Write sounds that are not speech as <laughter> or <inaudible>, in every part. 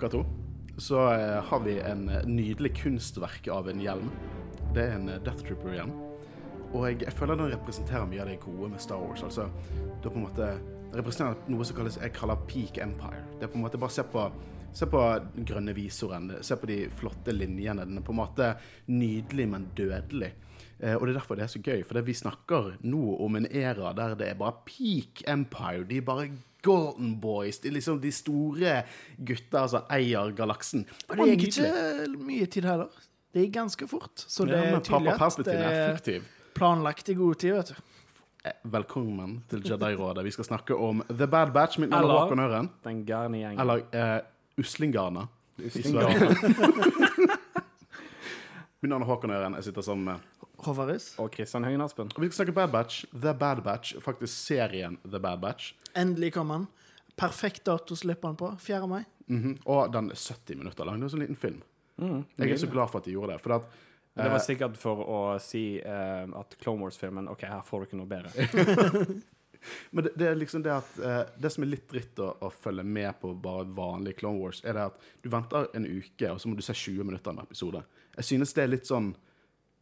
Dere to så eh, har vi en eh, nydelig kunstverk av en hjelm. Det er en eh, Death Trooper-hjelm. Og jeg, føler den representerer mye av det gode med Star Wars. Altså, det er på en måte representerer noe som kalles, jeg kaller peak empire. Det er på en måte bare se på Se på den grønne visoren, se på de flotte linjene. Den er på en måte nydelig, men dødelig. Og det er derfor det er så gøy, for vi snakker nå om en æra der det er bare peak empire. De bare golden boys. De liksom de store gutta som eier galaksen. Og det gikk ikke mye tid heller. Det gikk ganske fort. Så det Ja, er tydelig at det er effektiv. planlagt i god tid, vet du. Eh, Velkommen til Jedi-rådet. Vi skal snakke om The Bad Batch. Mitt navn er Håkon Øren. Den gærne gjengen. Eller uh, Uslingarna. Uslingarna. <laughs> Mitt navn er Håkon Øren. Jeg sitter sammen med Håvaris. Og Kristian Høyen Aspen. Og Vi skal snakke Bad Batch. The Bad Batch. Faktisk serien The Bad Batch. Endelig kom han. Perfekt dato slipper slippe han på. 4. mai. Mhm. Og den er 70 minutter lang. Det er en sånn liten film. Jeg er så glad for at de gjorde det. For at Det var eh, sikkert for å si uh, at Clone Wars-filmen OK, her får du ikke noe bedre. <laughs> Men det, det er liksom det at uh, Det som er litt dritt å, å følge med på bare vanlig Clone Wars, er det at du venter en uke, og så må du se 20 minutter av en episode. Jeg synes det er litt sånn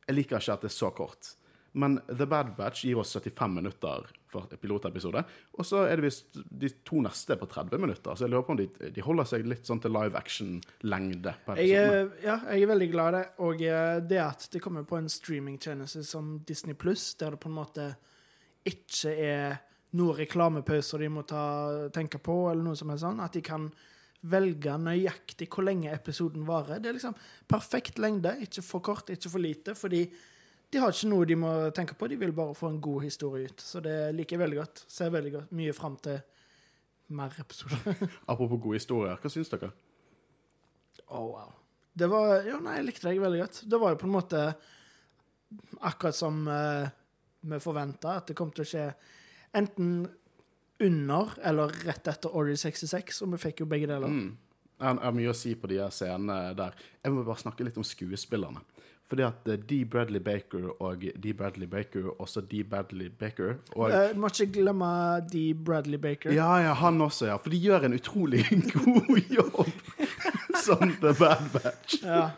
Jeg liker ikke at det er så kort. Men The Bad Batch gir oss 75 minutter for pilotepisode. Og så er det visst de to neste på 30 minutter. Så jeg lurer på om de, de holder seg litt sånn til live action-lengde. Jeg er, ja, jeg er veldig glad i det. Og eh, det at det kommer på en streamingtjeneste som Disney Pluss, der det på en måte ikke er noen reklamepauser de må ta, tenke på, eller noe som er sånn, at de kan velge nøyaktig hvor lenge episoden varer. Det er liksom perfekt lengde, ikke for kort, ikke for lite, fordi de har ikke noe de må tenke på, de vil bare få en god historie ut. Så det liker jeg veldig godt. Ser veldig godt, mye fram til mer episoder. <laughs> Apropos gode historier, hva syns dere? Å, wow. Det var Ja, nei, jeg likte deg veldig godt. Det var jo på en måte akkurat som uh, vi forventa, at det kom til å skje enten under eller rett etter Order 66, og vi fikk jo begge deler. Mm. Jeg har mye å si på de her scenene der. Jeg må bare snakke litt om skuespillerne. Fordi at D. Bradley Baker og D. Bradley Baker, også D. Bradley Baker og uh, Du må ikke glemme D. Bradley Baker. Ja, ja, han også, ja. For de gjør en utrolig <laughs> god jobb <laughs> som The Bad Batch. Ja.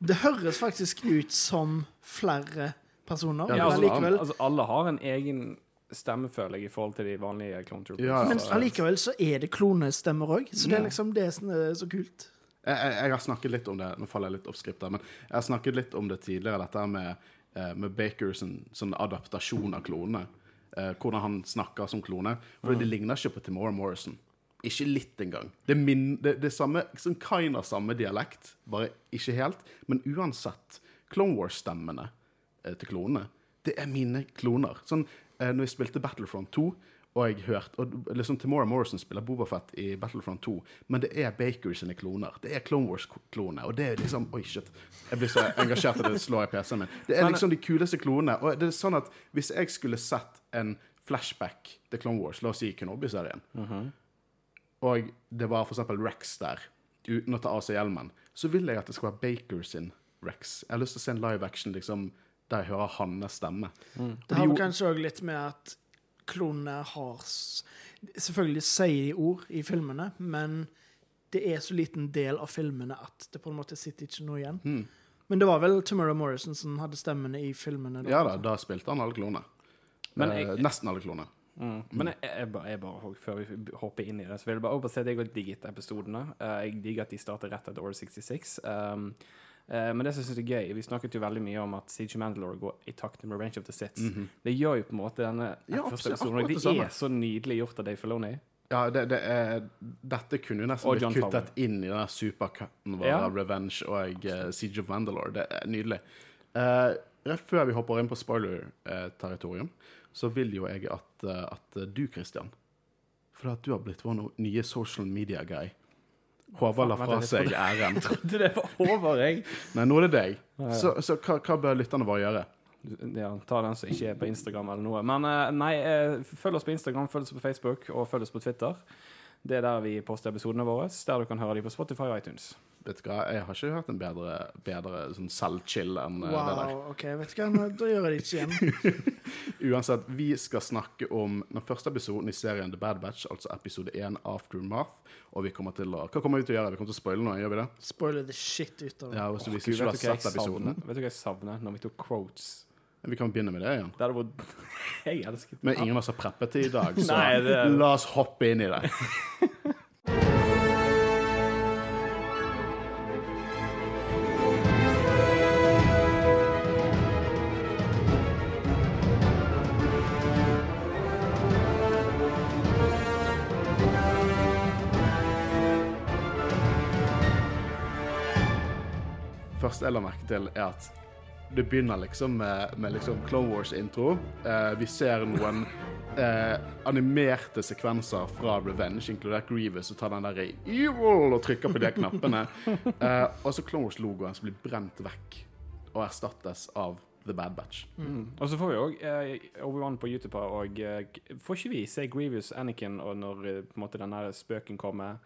Det høres faktisk ut som flere personer, Ja, men likevel altså, alle har en egen stemme, føler jeg, i forhold til de vanlige Clone Troopers. Ja, ja. Men Så- allikevel så er det klonestemmer òg, så det er liksom det som er så kult. Jeg, jeg, jeg har snakket litt om det Nå faller jeg litt off der, men jeg har snakket litt om det tidligere, dette med, eh, med Baker sånn adaptasjon av klonene. Eh, hvordan han snakker som klone. For det ligner ikke på Timora Morrison. Ikke litt engang. Det er, min, det, det samme, sånn kind av samme dialekt, bare ikke helt. Men uansett, Clone Wars-stemmene eh, til klonene, det er mine kloner. Sånn, eh, når jeg spilte Battlefront 2, og jeg hørte og liksom Timora Morrison spiller Bobafett i Battlefront 2, men det er Baker sine kloner. Det er Clone Wars-kloner. Og det er liksom Oi, shit. Jeg blir så engasjert at det slår i PC-en min. Det er liksom de kuleste klonene. Og det er sånn at hvis jeg skulle sett en flashback til Clone Wars, la oss si Kenobi-serien, og det var for eksempel Rex der, uten å ta av seg hjelmen, så vil jeg at det skal være Baker sin Rex. Jeg har lyst til å se en live action liksom, der jeg hører hans stemme. Det har jo kanskje òg litt med at klonene har Selvfølgelig sier de ord i filmene, men det er så liten del av filmene at det på en måte sitter ikke noe igjen. Mm. Men det var vel Tamara Morrison som hadde stemmene i filmene? Ja da, da spilte han alle klonene. Men Eh, nesten alle klonene. Mm. Men jeg, jeg, bare, jeg bare, før vi hopper inn i det, så vil jeg bare bare si at jeg har digget episodene. Eh, jeg digger at de starter rett etter Order 66. Um, men det som jeg synes er gøy, vi snakket jo veldig mye om at Siege Mandalore går i takt med Revenge of the Sith. Det gjør jo på en måte denne. Ja, første episoden, det det er så nydelig gjort av Dave Filoni. Ja, det, det er, dette kunne jo nesten blitt kuttet Favreau. inn i den supercutten vår Ja. Revenge og uh, Siege of Mandalore. Det er nydelig. Uh, rett før vi hopper inn på spoiler-territorium, så vil jo jeg at, eh, at du, Christian For at du har blitt vår nye social media guy. Håvard la fra seg æren. <laughs> Trodde det var over, jeg. <laughs> Nei, nå er det deg. Så, så hva, hva bør lytterne våre gjøre? Ja, ta den som ikke er på Instagram eller noe. Men eh, nei, eh, følg oss på Instagram, følg oss på Facebook og følg oss på Twitter. Det er der vi poster episodene våre, der du kan høre dem på Spotify og iTunes. Vet du hva, jeg har ikke hørt en bedre, bedre sånn selvchill enn wow, det der. Wow, OK, vet du hva, da gjør jeg det ikke igjen. <laughs> Uansett, vi skal snakke om den første episoden i serien The Bad Batch, altså episode 1, Aftermath. Og vi kommer til å Hva kommer vi til å gjøre? Vi kommer til å spoile noe, gjør vi det? Spoile the shit ut av det. Ja, så Åh, Hvis ikke har du jeg sett episoden? Vet du hva jeg savner når vi tok quotes? Vi kan begynne med det igjen. Det hadde vært <laughs> Jeg elsket Men ingen av oss har preppet det i dag, så Nei, det la oss hoppe inn i det. <laughs> jeg la merke til, er at det begynner liksom med, med liksom Clone Wars-intro. Eh, vi ser noen <laughs> eh, animerte sekvenser fra Revenge, inkludert Grievous, og tar den der evil og trykker på de knappene. <laughs> Eh, og så Clone Wars-logoen som blir brent vekk og erstattes av The Bad Batch. Mm. Og så får vi òg eh, Obi-Wan på YouTube, og eh, får ikke vi se Grievous Anakin og når eh, på en måte den der spøken kommer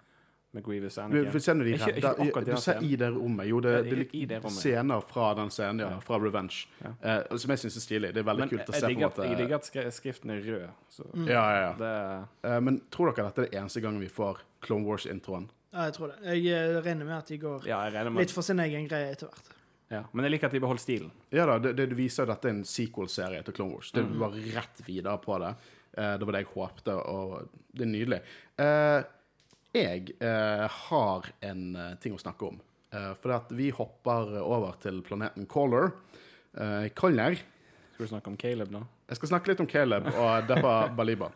med Grievous Vi, Anakin? ser de Ikke- ikke akkurat i Du ser i det rommet. Jo, det, det, det i- er det rommet. scener fra den scenen, ja, fra Revenge, Ja. eh, som jeg syns er stilig. Det er veldig Men kult å se på en måte jeg digger at skriften er rød. Så Ja, ja, ja. det Eh, men tror dere dette er det eneste gangen vi får Clone Wars-introen? Ja, jeg tror det. Jeg eh, regner med at de går Ja, med litt for sin egen greie etter hvert. ja. Men jeg liker at de beholder stilen. Ja da, det, det viser at dette er en sequel-serie til Clone Wars. Det mm. var rett videre på det. Eh, det var det jeg håpte, og det er nydelig. Eh, jeg eh, har en eh, ting å snakke om. Eh, for at vi hopper over til planeten Caller. Eh, Caller. Skal du snakke om Caleb nå? Jeg skal snakke litt om Caleb og Deppa <laughs> Baliba.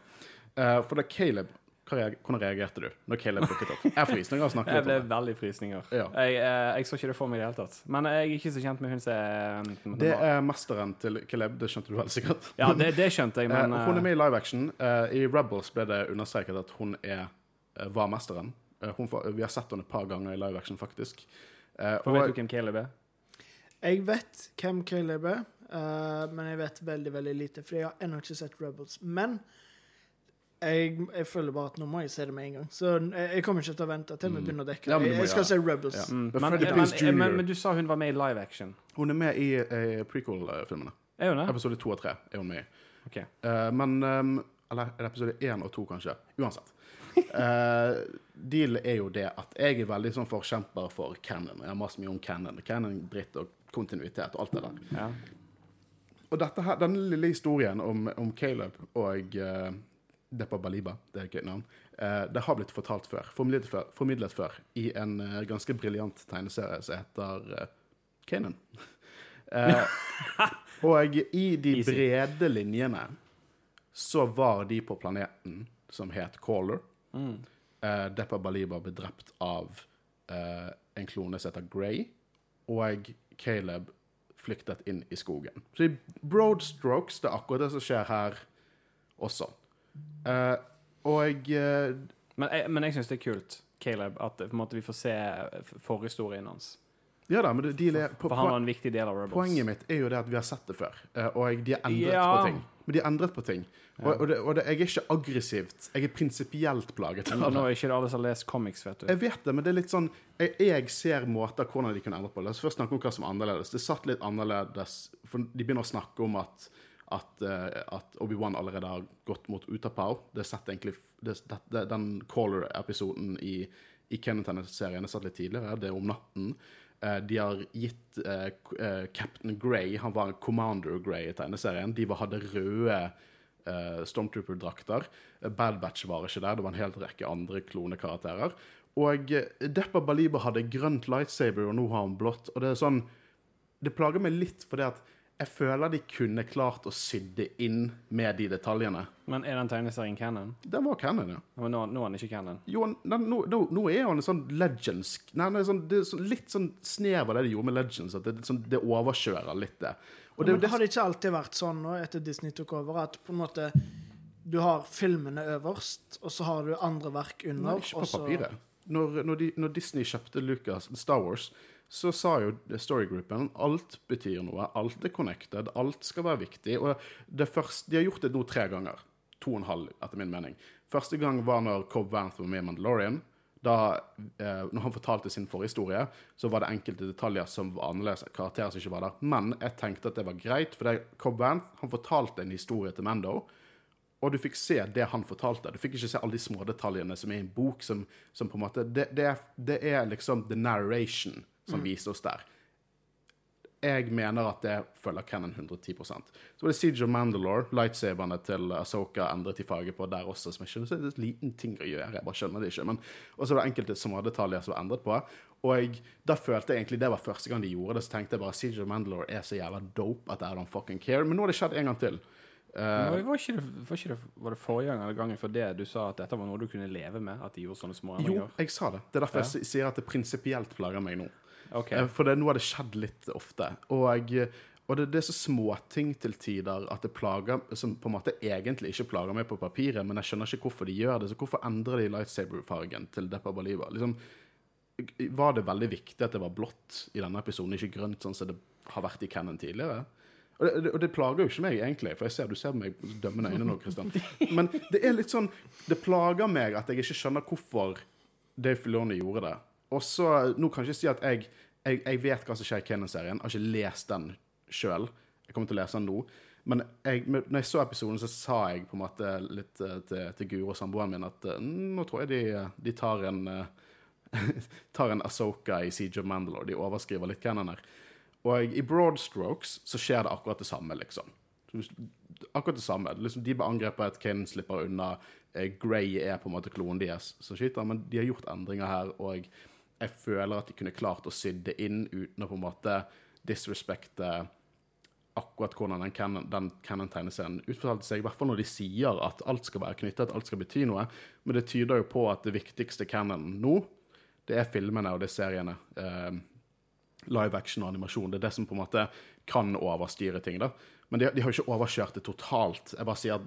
Eh, for da Caleb Hvordan reagerte du når Caleb dukket opp? Jeg frysninger av å snakke Jeg litt ble om det. veldig frysninger. Ja. Jeg, eh, jeg så ikke det for meg i det hele tatt. Men jeg er ikke så kjent med hun som er måte Det er mesteren til Caleb, det skjønte du vel sikkert. Ja, det, det skjønte jeg, men <laughs> Eh, hun er med i live action. I Rebels ble det understreket at hun er, var mesteren. Eh, hun, vi har sett henne et par ganger i live action, faktisk. Eh, For vet du hvem Caleb er? Jeg vet hvem Caleb er, eh, men jeg vet veldig veldig lite, for jeg har ennå ikke sett Rebels. Men jeg, jeg føler bare at nå må jeg se det med en gang. Så jeg, jeg kommer ikke til å vente til vi begynner å dekke Mm. Ja, jeg, jeg skal ja. se Rebels. Ja. Mm. Men Men, men, men, men du sa hun var med i live action. hun er med i uh, prequel-filmene. Er hun det? Episode to og tre er hun med i. Okay. Uh, men um, Eller er episode én og to, kanskje? Uansett. Uh, deal er jo det at jeg er veldig sånn forkjemper for canon. Jeg har masse mye om canon. Cannon dritt og kontinuitet og alt det der. Ja. Og her, denne lille historien om, om Caleb og uh, Depa Baliba, det er et gøy navn, uh, det har blitt fortalt før, formidlet før, formidlet før i en uh, ganske briljant tegneserie som heter uh, Cannon. <laughs> Eh, og i de brede linjene så var de på planeten som het Caller. Mm. Eh, Depa Baliba ble drept av uh, en klone som heter Grey, og Caleb flyktet inn i skogen. Så i broad strokes, det er akkurat det som skjer her også. Uh, og uh, Men jeg, men jeg syns det er kult, Caleb, at måte, vi får se forhistorien hans. Ja da, men det, de, er- på, For han var en viktig del av Rebels. poenget mitt er jo det at vi har sett det før, og de har endret Ja. på ting. Men de endret på ting. Og, og, det, og det, jeg er ikke aggressivt. Jeg er prinsipielt plaget. Nå, nå er ikke det alle som har lest comics, vet du. Jeg vet det, men det er litt sånn Jeg, jeg ser måter hvordan de kan endre på. La oss først snakke om hva som er annerledes. Det satt litt annerledes For de begynner å snakke om at at, eh, at Obi-Wan allerede har gått mot Utapau. Det satt egentlig det, det, Den Caller-episoden i, i Kenneth-serien er satt litt tidligere. Det er om natten. Eh, de har gitt eh, eh, Captain Grey Han var Commander Grey i tegneserien. De hadde røde Stormtrooper-drakter. Bad Batch var ikke der. Det var en hel rekke andre klonekarakterer. Og Deppa Baliba hadde grønt lightsaber, og nå har han blått. Og det er sånn Det plager meg litt, fordi at jeg føler de kunne klart å sydde inn med de detaljene. Men er den tegneserien canon? Den var canon, ja. Men nå, nå er den ikke canon. Jo, den, nå, nå, nå er han en sånn legends Nei, han er sånn, Det er sånn, litt sånn snev av det de gjorde med Legends. At det, sånn, det overkjører litt det. Og det, Men det har det ikke alltid vært sånn nå, etter Disney tok over, at på en måte du har filmene øverst, og så har du andre verk under? Nei, ikke og på så- papiret. Når, når, de, når Disney kjøpte Lucas Star Wars, så sa jo storygroupen alt betyr noe, alt er connected, alt skal være viktig. Og første, De har gjort det nå tre ganger. to og en halv, etter min mening. Første gang var når Cobb Vanth var med i Mandalorian. Da, eh, når han fortalte sin forhistorie, så var det enkelte detaljer som var annerledes. Karakterer som ikke var der. Men jeg tenkte at det var greit, for det, Cobb Vanth han fortalte en historie til Mando. Og du fikk se det han fortalte. Du fikk ikke se alle de smådetaljene som er i en bok. som, som på en måte, det, det, det er liksom the narration som viser oss der. Jeg mener at det følger Cannon 110% Så var det Siege of Mandalore, lightsaberne til Asoka endret i faget på der også, som jeg skjønner så er det en liten ting å gjøre. Jeg bare skjønner det ikke. Men også var det enkelte smådetaljer som var endret på. Og da følte jeg egentlig det var første gang de gjorde det, så tenkte jeg bare Siege of Mandalore er så jævla dope at I don't fucking care. Men nå har det skjedd en gang til. Uh, var, ikke det, var, ikke det, var det forrige gang eller gangen for det du sa at dette var noe du kunne leve med? At de gjorde sånne små jo, jeg sa det. Det er derfor jeg sier at det prinsipielt plager meg nå. Ok. Eh, For det, nå har det skjedd litt ofte. Og, og det, det er så småting til tider at det plager Som på en måte egentlig ikke plager meg på papiret, men jeg skjønner ikke hvorfor de gjør det. Så hvorfor endrer de lightsaber-fargen til Deppa Baliba? Liksom, var det veldig viktig at det var blått i denne episoden, ikke grønt, sånn som det har vært i Cannon tidligere? Og det, det, og det plager jo ikke meg, egentlig, for jeg ser, du ser meg dømmende øyne nå, Kristian. Men det er litt sånn Det plager meg at jeg ikke skjønner hvorfor Dave Filoni gjorde det. Og så, Nå kan jeg ikke si at jeg, jeg, jeg vet hva som skjer i Kenan-serien. Jeg har ikke lest den sjøl. Jeg kommer til å lese den nå. Men jeg, når jeg så episoden, så sa jeg på en måte litt eh, til, til Guro, samboeren min, at eh, nå tror jeg de, de tar en eh, <laughs> tar en Asoka i Siege of Mandalore. De overskriver litt Cannon her. Og i broad strokes så skjer det akkurat det samme, liksom. Akkurat det samme. Liksom, de blir angrepet, Kanan slipper unna. Grey er på en måte klonen deres som skyter, men de har gjort endringer her, og jeg føler at de kunne klart å sy det inn uten å på en måte disrespekte akkurat hvordan den Canon- den Canon-tegneserien utfortalte seg. I hvert fall når de sier at alt skal være knyttet, alt skal bety noe. Men det tyder jo på at det viktigste Canon nå, det er filmene og det er seriene. Eh, live action og animasjon. Det er det som på en måte kan overstyre ting. da. Men de, de har jo ikke overkjørt det totalt. Jeg bare sier at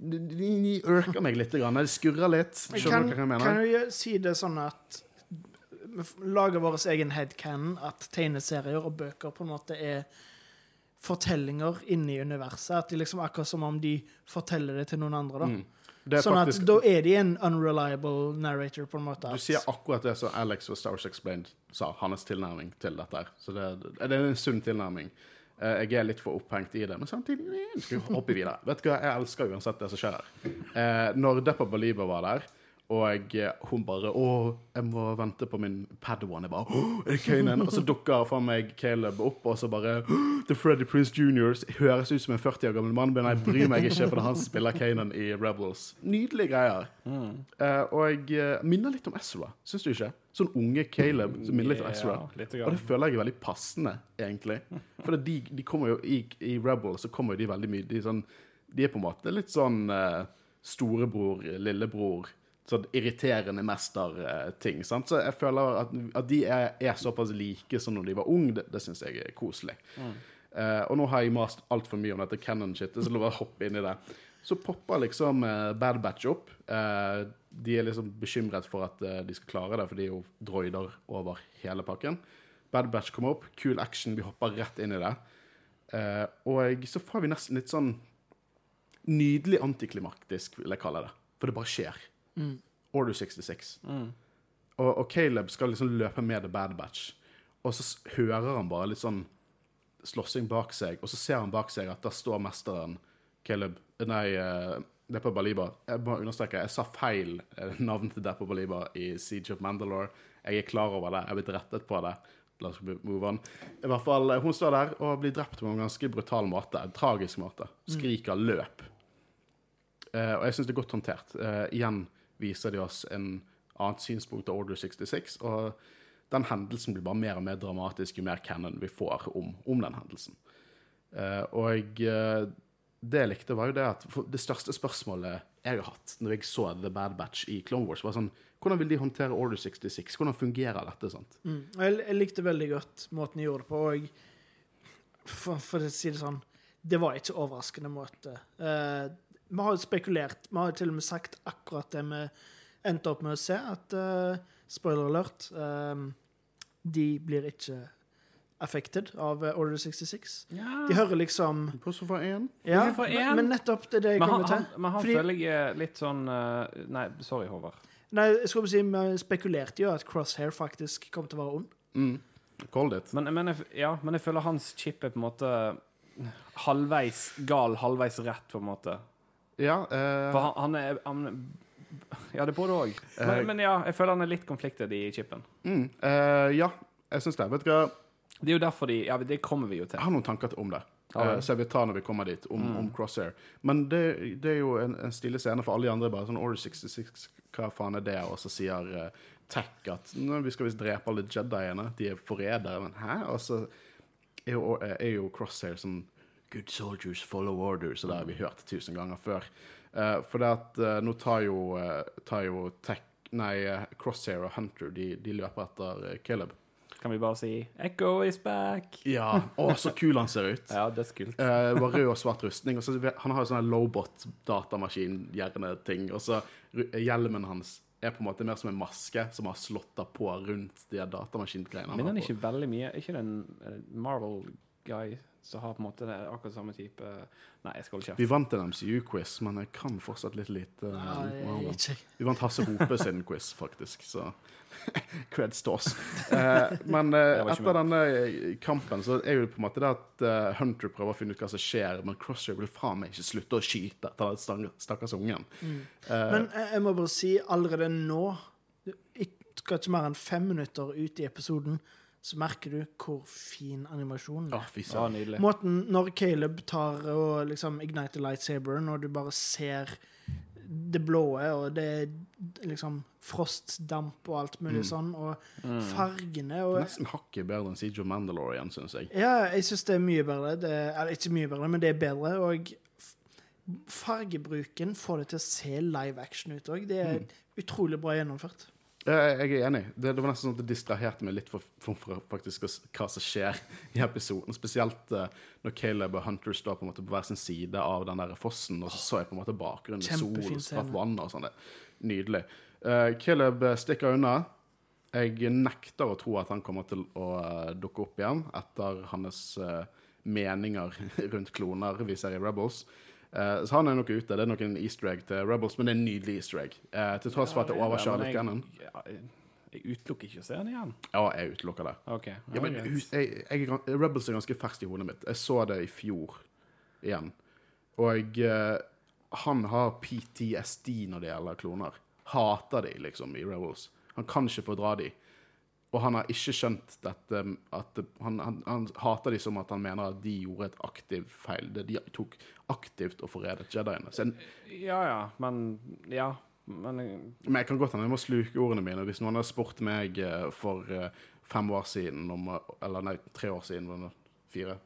de, de, de ørker meg litt. Grann. Det skurrer litt. Skjønner Kan, du hva jeg mener? kan du si det sånn at vi lager vår egen headcanon, at tegneserier og bøker på en måte er fortellinger inni universet? At de liksom akkurat som om de forteller det til noen andre, da. Mm. Sånn faktisk, at da er de en unreliable narrator, på en måte. Du sier akkurat det som Alex og Stars Explained sa, hans tilnærming til dette. her. Så det, det er en sunn tilnærming. Eh, Jeg er litt for opphengt i det, men samtidig skal vi hoppe videre. Vet du hva, Jeg elsker uansett det som skjer her. Eh, når Deppa Baliba var der, og eh, hun bare 'Å, jeg må vente på min Padawan.' Jeg bare er det Kanan?' Og så dukker fra meg Caleb opp, og så bare «Åh, 'The Freddy Prince Juniors Høres ut som en 40 år gammel mann, men jeg bryr meg ikke, for det er han som spiller Kanan i Rebels. Nydelige greier. Eh, og jeg eh, minner litt om Ezra, syns du ikke? Sånn unge Caleb som minner litt om Ezra. Ja, litt Og det føler jeg er veldig passende, egentlig. For de, de kommer jo i, i Rebels så kommer jo de veldig mye De er, sånn, de er på en måte litt sånn uh, storebror, lillebror, sånn irriterende mester-ting. sant? Så jeg føler at, at de er, er såpass like som når de var unge, det, det syns jeg er koselig. Eh, og nå har jeg mast altfor mye om dette Cannon-shitet, så la meg hoppe inn i det. Så popper liksom uh, Bad Batch opp. Uh, de er liksom bekymret for at de skal klare det, for de er jo droider over hele pakken. Bad Batch kommer opp, kul action, vi hopper rett inn i det. Og så får vi nesten litt sånn nydelig antiklimaktisk, vil jeg kalle det. For det bare skjer. Order 66. Og, og Caleb skal liksom løpe med The Bad Batch. Og så hører han bare litt sånn slåssing bak seg, og så ser han bak seg at der står mesteren Caleb Nei, det er på Baliba. Jeg må understreke, jeg sa feil eh, navn til på Baliba i Siege of Mandalore. Jeg er klar over det. Jeg er blitt rettet på det. La oss move on. I hvert fall, eh, Hun står der og blir drept på en ganske brutal måte. En tragisk måte. Skriker 'løp'. Eh, og jeg syns det er godt håndtert. Eh, igjen viser de oss en annet synspunkt av Order 66. Og den hendelsen blir bare mer og mer dramatisk jo mer canon vi får om, om den hendelsen. Uh, og uh, det jeg likte, var jo det at det største spørsmålet jeg har hatt når jeg så The Bad Batch i Clone Wars, var sånn Hvordan vil de håndtere Order 66? Hvordan fungerer dette? sant? Mm. Jeg, jeg likte veldig godt måten de gjorde det på, og for, for å si det sånn Det var ikke overraskende måte. Eh, vi har jo spekulert, vi har jo til og med sagt akkurat det vi endte opp med å se, at uh, Spoiler alert um, De blir ikke affected av eh, Order 66. Ja. De hører liksom Bortsett fra én. Ja, men, en. men nettopp det er det jeg kommer til. men han Fordi- føler jeg er litt sånn Nei, sorry, Håvard. Nei, jeg skulle si, Vi spekulerte jo at Crosshair faktisk kom til å være ond. Mm. Called it. Men, men, jeg, ja, men jeg føler hans chip er på en måte halvveis gal, halvveis rett, på en måte. Ja, eh, For han, han er han, Ja, det er både òg. Eh. Men, men ja, jeg føler han er litt konfliktet i chipen. mm, eh, ja, jeg syns det. Vet du hva, Det er jo derfor de Ja, det kommer vi jo til. jeg har noen tanker om det. Ja, vel. eh, så jeg vil ta når vi kommer dit, om, Mm. om Crosshair. Men det, det er jo en, en stille scene for alle de andre. bare sånn Order 66, hva faen er det? Og så sier uh, Tech at Nå, vi skal visst drepe alle Jediene. De er forrædere. Men hæ? Og så er jo, er jo Crosshair som Good soldiers follow orders, og det har vi hørt tusen ganger før. Uh, for det at uh, nå tar jo, uh, tar jo Tech Nei, eh, Crosshair og Hunter de, de løper etter eh, Caleb. Kan vi bare si 'Echo is back'? Ja, Å, så kul han ser ut. <laughs> Ja, dødskult. uh, var rød og svart rustning. Og så, han har jo sånn lowbot-datamaskin-ting. Og så hjelmen hans er på en måte mer som en maske som har slått på rundt de datamaskin-greiene. Minner han ikke veldig mye Er ikke det en eh, Marvel-guy som har på en måte det, akkurat samme type Nei, jeg skal holde kjeft. Vi vant en MCU-quiz, men jeg kan fortsatt litt lite. eh, Nei, ikke. Vi vant Hasse Hope sin quiz, faktisk, så creds til oss. Eh, men eh, etter denne eh, kampen så er jo det på en måte det at uh, Hunter prøver å finne ut hva som skjer, men Crosshair vil faen meg ikke slutte å skyte etter den stakkars ungen. Eh, Men jeg, må bare si allerede nå, ikke mer enn fem minutter ut i episoden, så merker du hvor fin animasjonen er. Oh, Ja, Måten når Caleb tar og liksom igniter lightsaberen, og du bare ser det blåe, og det er liksom frostdamp og alt mulig sånn, og Mm. fargene og Nesten hakket bedre enn Siege of Mandalorian, syns jeg. Ja, jeg syns det er mye bedre. Det, eller ikke mye bedre, men det er bedre. Og fargebruken får det til å se live action ut òg. Det er utrolig bra gjennomført. Jeg er enig. Det, det var nesten sånn at det distraherte meg litt for, for, for faktisk hva som skjer i episoden. Spesielt uh, når Caleb og Hunter står på en måte på hver sin side av den der fossen, og så så jeg på en måte bakgrunnen, Kjempefin sol, vann og sånn. Nydelig. Uh, Caleb eh, stikker unna. Jeg nekter å tro at han kommer til å uh, dukke opp igjen etter hans meninger <laughs> rundt kloner vi ser i Rebels. Eh, så han er nok ute. Det er nok en easter egg til Rebels, men det er en nydelig easter egg. Uh, til tross for at det overkjører canon. Jeg, jeg utelukker ikke å se den igjen. Ja, jeg utelukker det. Okay. Ja, men greit. jeg, jeg, Rebels er ganske ferskt i hodet mitt. Jeg så det i fjor igjen. Og uh, han har PTSD når det gjelder kloner. Hater de, liksom, i Rebels. Han kan ikke fordra de. Og han har ikke skjønt dette at han, han, han hater de som at han mener at de gjorde et aktivt feil. De tok aktivt og forrædet jediene. Så jeg, Ja ja, men Ja. Men eh, men jeg kan godt hende jeg må sluke ordene mine. Hvis noen hadde spurt meg eh, for eh, fem år siden om, Eller nei, tre år siden. Fire.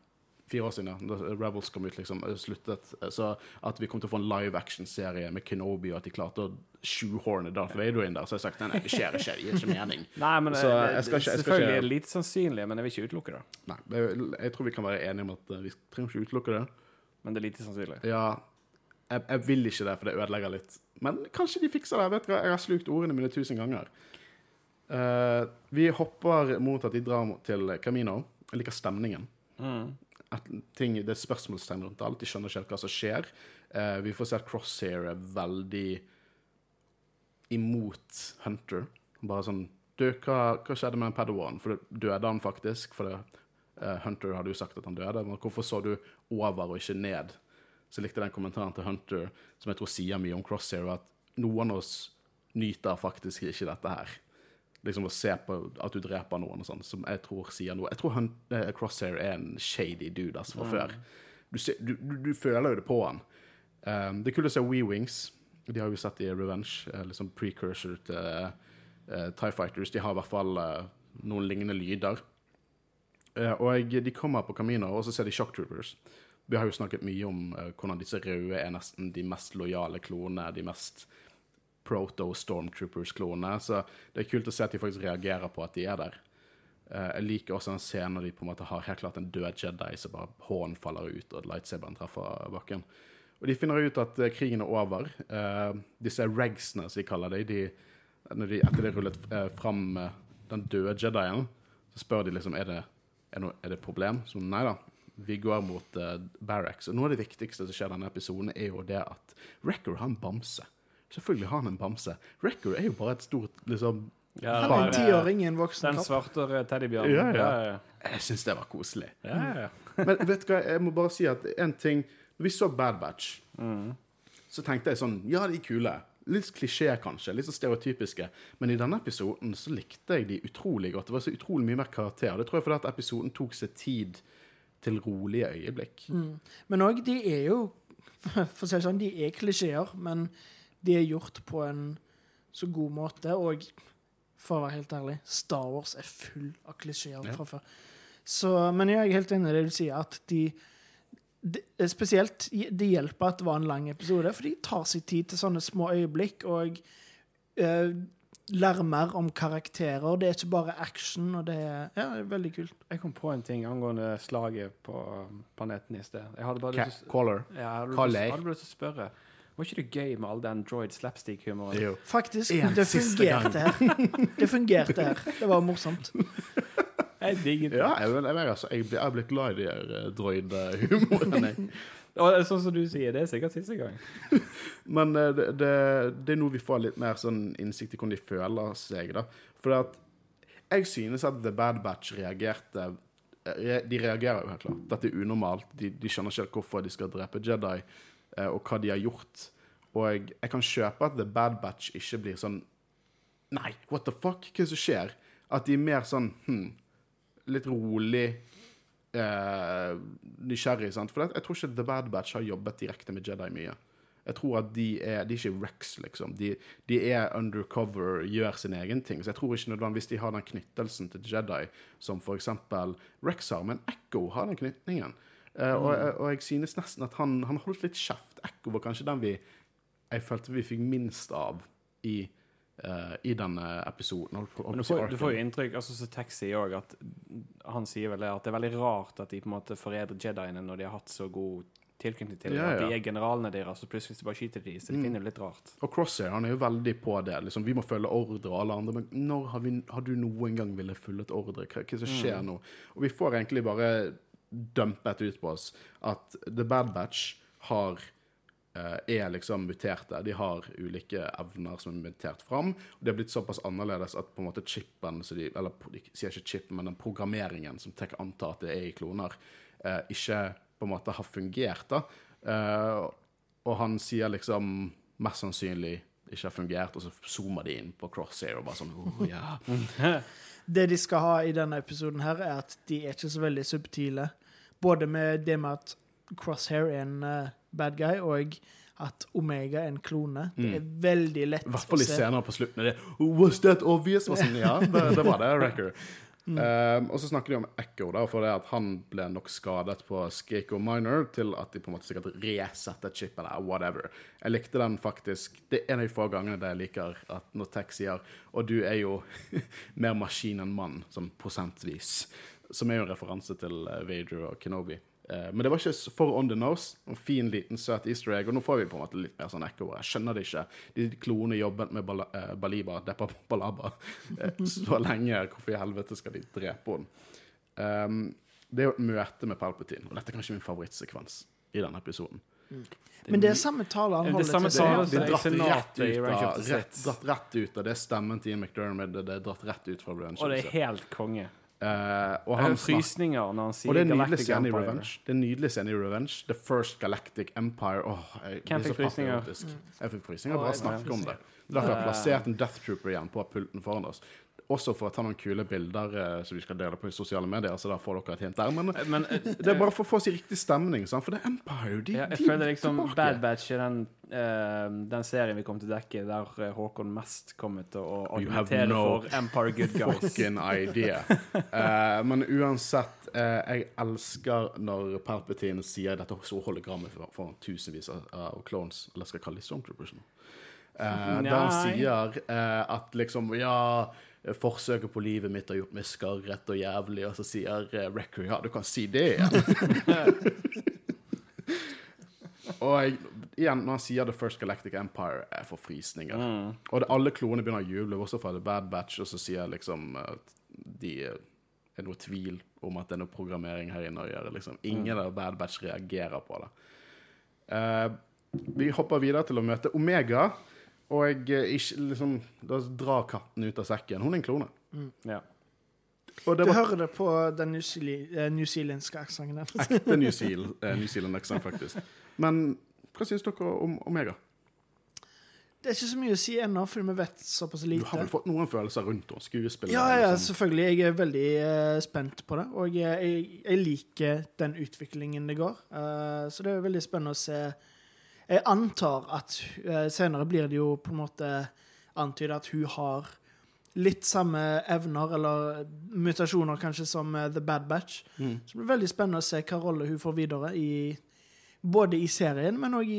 Fire år siden, ja. Da Rebels kom ut, liksom. eh, Sluttet. eh, Så at vi kom til å få en live action-serie med Kenobi, og at de klarte å shoehorne Darth Vader inn der, så har jeg sagt nei, nei, det skjer ikke. Det gir ikke mening. <laughs> Nei, men Så eh, jeg skal ikke- jeg selvfølgelig ikke- er det lite sannsynlig, men jeg vil ikke utelukke det. Nei, er- jeg tror vi kan være enige om at vi trenger ikke utelukke det. Men det er lite sannsynlig. Ja, jeg, jeg vil ikke det, for det ødelegger litt. Men kanskje de fikser det. Vet du hva? Jeg har slukt ordene mine tusen ganger. Uh, vi hopper mot at de drar til Camino. Jeg liker stemningen. Mm. Ting, det er spørsmålstegn rundt alt. De skjønner ikke helt hva som skjer. Eh, vi får se at Crosshair er veldig imot Hunter. Bare sånn Du, hva, hva skjedde med Padawan? For døde han faktisk? For det, eh, Hunter hadde jo sagt at han døde. Men hvorfor så du over og ikke ned? Så jeg likte den kommentaren til Hunter, som jeg tror sier mye om Crosshair, at noen av oss nyter faktisk ikke dette her. Liksom å se på at du dreper noen og sånn, som jeg tror sier noe. Jeg tror han, eh, Crosshair er en shady dude altså, fra før. Du, du, du, du føler jo det på han. Um, det er kult å se We-Wings. De har jo sett i Revenge, eh, liksom precursor til eh, TIE Fighters. De har i hvert fall uh, noen lignende lyder. Eh, og de kommer på Camino, og så ser de Shock Troopers. Vi har jo snakket mye om hvordan disse røde er nesten de mest lojale klonene, de mest proto-Stormtroopers-klonene. Så det er kult å se at de faktisk reagerer på at de er der. Eh, jeg liker også en scene når de på en måte har helt klart en død Jedi som bare hånden faller ut, og lightsaberen treffer bakken. Og de finner ut at eh, krigen er over. Eh, disse regsene, som de kaller det, de, når de, etter det rullet fram den døde Jedien, så spør de liksom er det, er, noe, er det et problem? Så nei da. Vi går mot uh, Barracks. Og noe av det viktigste som skjer i denne episoden, er jo det at Record har en bamse. Selvfølgelig har han en bamse. Record er jo bare et stort liksom Ja, Han er en tiåring i en voksen Den kropp. svarte teddybjørnen. Ja, ja. ja. Jeg syns det var koselig. ja, ja. <laughs> Men vet du hva, jeg må bare si at en ting Når vi så Bad Batch, så tenkte jeg sånn Ja, de er kule. Litt klisjé, kanskje. Litt så stereotypiske. Men i denne episoden så likte jeg de utrolig godt. Det var så utrolig mye mer karakter. Det tror jeg fordi at episoden tok seg tid til rolige øyeblikk. Men òg, de er jo <laughs> For å si det sånn, de er klisjeer, men de er gjort på en så god måte. Og for å være helt ærlig, Star Wars er full av klisjeer Ja. fra før. Så, men jeg er helt enig i det du sier, at de, de Spesielt det hjelper at det var en lang episode, for de tar seg tid til sånne små øyeblikk og uh, lærer mer om karakterer. Det er ikke bare action, og det er, ja, det er veldig kult. Jeg kom på en ting angående slaget på planeten i sted. Jeg hadde bare til lyst til å spørre. Var ikke det gøy med all den droid slapstick-humoren? Jo. Faktisk, En det fungerte her. Det fungerte her. Det var morsomt. Jeg digger det. Ja, jeg, jeg, jeg, altså, jeg, blir- jeg blir glad i de her eh, droid-humoren, jeg. <laughs> Og sånn som du sier, det er sikkert siste gang. <laughs> Men eh, det, det, det er noe vi får litt mer sånn innsikt i hvordan de føler seg, da. For at jeg synes at The Bad Batch reagerte eh, De reagerer jo helt klart. Dette er unormalt. De, de skjønner ikke hvorfor de skal drepe Jedi, og hva de har gjort. Og jeg, kan kjøpe at The Bad Batch ikke blir sånn Nei, what the fuck? Hva er det som skjer? At de er mer sånn hm, litt rolig eh, nysgjerrig. Sant? For jeg tror ikke The Bad Batch har jobbet direkte med Jedi mye. Jeg tror at de er, de er ikke Rex, liksom. De, de er undercover, gjør sin egen ting. Så jeg tror ikke nødvendigvis de har den knyttelsen til Jedi som eksempel Rex har, men Echo har den knytningen. Eh, og, og jeg synes nesten at han, han holdt litt kjeft. Ekko var kanskje den vi jeg følte vi fikk minst av i, uh, i denne episoden. Holdt på- du holdt på å får, du får jo inntrykk altså så Taxi òg, at han sier vel det, at det er veldig rart at de på en måte forræder Jediene når de har hatt så god tilknytning til dem. Ja, At de er generalene deres, og plutselig bare skyter de, så de finner det litt rart. Og Crosshair han er jo veldig på det. liksom, Vi må følge ordre og alle andre. Men når har, vi, har du noen gang ville fulgt ordre? Hva, hva som skjer nå? Og vi får egentlig bare dumpet ut på oss at The Bad Batch har eh, er liksom muterte. De har ulike evner som er mutert fram. Og det har blitt såpass annerledes at på en måte chipen de, Eller de sier ikke chip, men den programmeringen som tek antar at det er i kloner, eh, ikke på en måte har fungert. da. Eh, og han sier liksom mest sannsynlig ikke har fungert, og så zoomer de inn på Crosshair og bare sånn oh, ja. <laughs> Det de skal ha i denne episoden, her er at de er ikke så veldig subtile. Både med det med at Crosshair er en uh, bad guy, og at Omega er en klone. Det er veldig lett å se. I hvert fall litt senere på slutten. Det, Was that obvious? Sånn, ja, det, det var det. Wrecker. Um, <laughs> og så snakker de om Echo, da, for det at han ble nok skadet på Skako Minor til at de på en måte sikkert resetter chipen eller whatever. Jeg likte den faktisk. Det er en av de få gangene jeg liker at når Tech sier Og du er jo <laughs> mer maskin enn mann, sånn prosentvis. Som er jo en referanse til eh, Vader og Kenobi. Eh, men det var ikke for on the nose. En fin, liten, søt easter egg. Og nå får vi på en måte litt mer sånn ekko. Jeg skjønner det ikke. De kloene jobbet med bal eh, Baliba, Deppa Balaba, <laughs> så lenge. Hvorfor i helvete skal de drepe henne? Um, det er jo et møte med Palpatine, og dette er kanskje min favorittsekvens i denne episoden. Men det er samme tale han er holder til tale. Det er dratt rett ut av, rett, dratt rett ut av det er stemmen til Ian McDermott. Det er dratt rett ut fra Og det er helt konge. Eh, og han frysninger når han sier Og det er en nydelig scene i Revenge. Det er en nydelig scene i Revenge. The First Galactic Empire. Åh, jeg Hvem fikk frysninger? Jeg fikk frysninger bare av å snakke om det. Derfor har jeg plassert en Death Trooper igjen på pulten foran oss. Også for å ta noen kule bilder eh, som vi skal dele på i sosiale medier, så da får dere et hint der. Men Eh, Men eh, det er bare for å få oss i riktig stemning, sant? for det er Empire. De, ja, jeg de føler liksom tilbake. Bad Batch er den, eh, den serien vi kommer til å dekke der eh, Håkon mest kommer til å argumentere no for Empire Good Guys. Fucking idea. <laughs> Eh, men uansett, eh, jeg elsker når Palpatine sier dette så hologrammet for, tusenvis av, av clones, eller skal jeg kalle dem stormtroopers nå? Eh, <laughs> der han sier eh, at liksom Ja, forsøket på livet mitt har gjort meg skarret og jævlig, og så sier uh, ja, du kan si det igjen. <laughs> og jeg, igjen, når han sier The First Galactic Empire, jeg får frysninger. Og det, alle kloene begynner å juble, også fra The Bad Batch, og så sier liksom at de eh, er noe tvil om at det er noe programmering her inne å gjøre. liksom. Ingen av Bad Batch reagerer på det. Uh, vi hopper videre til å møte Omega, og jeg ikke, liksom, da drar katten ut av sekken. Hun er en klone. Ja. Og det Du var hører det på den newzeali- eh, newzealandske aksenten. der. ekte New Zealand, eh, faktisk. Men hva syns dere om Omega? Det er ikke så mye å si ennå, for vi vet såpass lite. Du har vel fått noen følelser rundt henne? Skuespillet? Ja, ja, liksom. selvfølgelig. Jeg er veldig uh, spent på det. Og jeg, jeg, jeg liker den utviklingen det går. Uh, så det er veldig spennende å se. Jeg antar at uh, senere blir det jo på en måte antydet at hun har litt samme evner, eller mutasjoner kanskje, som uh, The Bad Batch. Mm. Så det blir veldig spennende å se hva rolle hun får videre i både i serien, men òg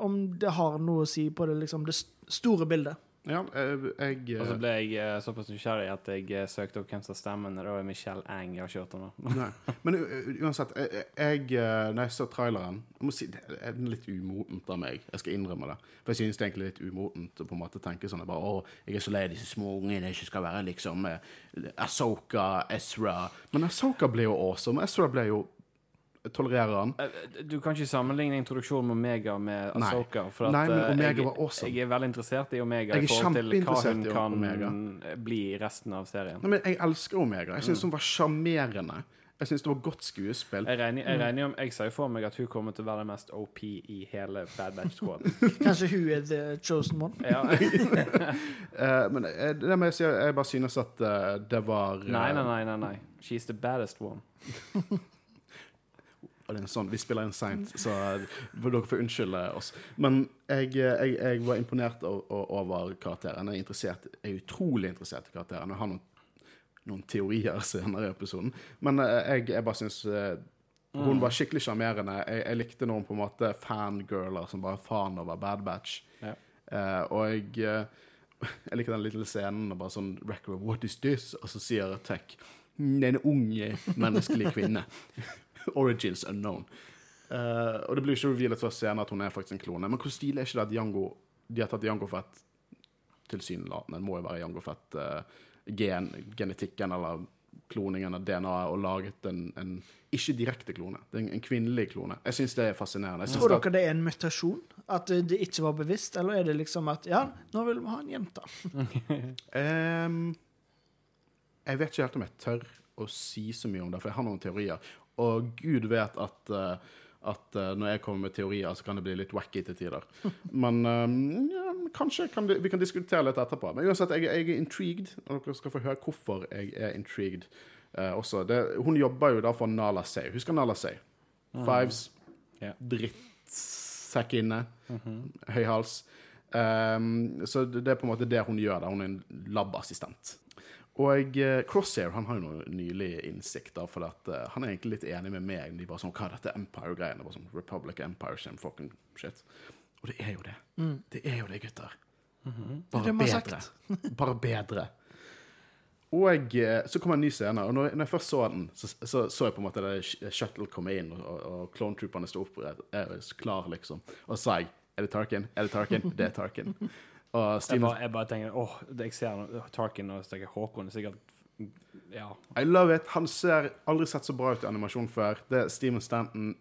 om det har noe å si på det, liksom, det store bildet. Ja, jeg, jeg Og så ble jeg eh, såpass nysgjerrig at jeg eh, søkte opp hvem som stemmer. Det var Michelle Eng jeg har kjørt henne. Men uansett, jeg, jeg, eh, når jeg så traileren jeg må si, Det er litt umodent av meg. Jeg skal innrømme det. For jeg synes det er egentlig litt umodent å på en måte tenke sånn jeg bare, Å, jeg er så lei disse små ungene. Jeg ikke skal være liksom eh, Asoka, Ezra Men Asoka ble jo awesome. Ezra ble jo Tolererer han. Eh, Du kan ikke sammenligne introduksjonen med Omega med. Asoka. For at, Nei, men eh, Omega jeg, var awesome. Jeg er veldig interessert i Omega Jeg er i forhold til hva hun kan Omega. bli i resten av serien. Nei, men jeg elsker Omega. Jeg syns hun var sjarmerende. Jeg syns det var godt skuespill. Jeg regner, jeg regner om, jeg ser jo for meg at hun kommer til å være den mest OP i hele Bad Batch Squad. <laughs> Kanskje hun er the chosen one. Ja. uh, <laughs> men eh, det må jeg si, jeg bare synes at eh, det var uh, Nei, nei, nei, nei, nei. She's the baddest one. <laughs> Og det er en sånn, Vi spiller inn seint, så dere får unnskylde oss. Men jeg, jeg, jeg var imponert over karakteren. Jeg er, interessert, jeg er utrolig interessert i karakteren. Jeg har noen, noen teorier senere i episoden. Men eh, jeg, jeg bare syns eh, hun var skikkelig sjarmerende. Jeg, likte hun på en måte fangirler som bare faen over Bad Batch. Ja. Eh, og jeg, <laughs> jeg liker den lille scenen og bare sånn Record, what is this? Og så sier Tech «Mm, det er en ung menneskelig kvinne. <laughs> <laughs> Origins unknown. Uh, og det blir ikke revealet før senere at hun er faktisk en klone. Men hvor stilig er ikke det at Django, de har tatt Jango Fett tilsynelatende, må jo være Jango Fett uh, gen, genetikken eller kloningen av DNA og laget en, en ikke direkte klone. Det er en, en kvinnelig klone. Jeg syns det er fascinerende. Tror dere det er en mutasjon? At det det ikke var bevisst? Eller er det liksom at ja, nå vil vi ha en jente? um, <laughs> jeg vet ikke helt om jeg tør å si så mye om det, for jeg har noen teorier. Og gud vet at, eh, at eh, når jeg kommer med teorier, så kan det bli litt wacky til tider. <laughs> Men ehm, ja, kanskje kan vi, vi kan diskutere litt etterpå. Men uansett, jeg, jeg er intrigued, og dere skal få høre hvorfor jeg er intrigued. uh, også. Det, hun jobber jo da for Nala Say. Husker Nala Say? Fives. Ja. Drittsekkinne. Høy hals. Um, så det det er på en måte det hun gjør. da. Hun er en labassistent. Og eh, Crosshair han har jo noe nylig innsikt, da, for at, uh, han er egentlig litt enig med meg. De bare sånn, Hva er dette Empire-greiene? Bare sånn, Republic Empire, same fucking shit. Og det er jo det. Det er jo det, gutter. Det Bare er det bedre. Bare bedre. Og eh, så kom en ny scene, og når, når jeg først så den, så, så så jeg på en måte det shuttle komme inn, og, og, clone trooperne sto opp, er, klar, liksom. Og så sa jeg Er det Tarkin? Er det Tarkin? Det er Tarkin. Og Jeg bare, jeg bare tenker åh, det- jeg ser noe- Tarkin og jeg Håkon er sikkert Ja. I love it. Han ser aldri sett så bra ut i animasjon før. Det er Steven Stanton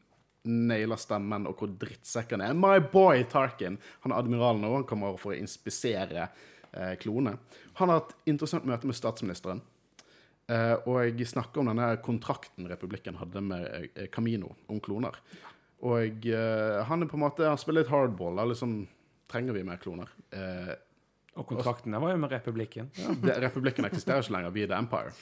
nailer stemmen og hvor drittsekk han er. My boy Tarkin. Han er admiral nå. Han kommer for å inspisere eh, klone. Han har hatt interessant møte med statsministeren. Eh, og jeg snakker om denne kontrakten republikken hadde med eh, Camino om kloner. Og eh, han er på en måte Han spiller litt hardball. Da, liksom Trenger vi mer kloner? Eh, Og kontrakten var jo med Republikken. det, republikken eksisterer ikke lenger, vi er The Empire.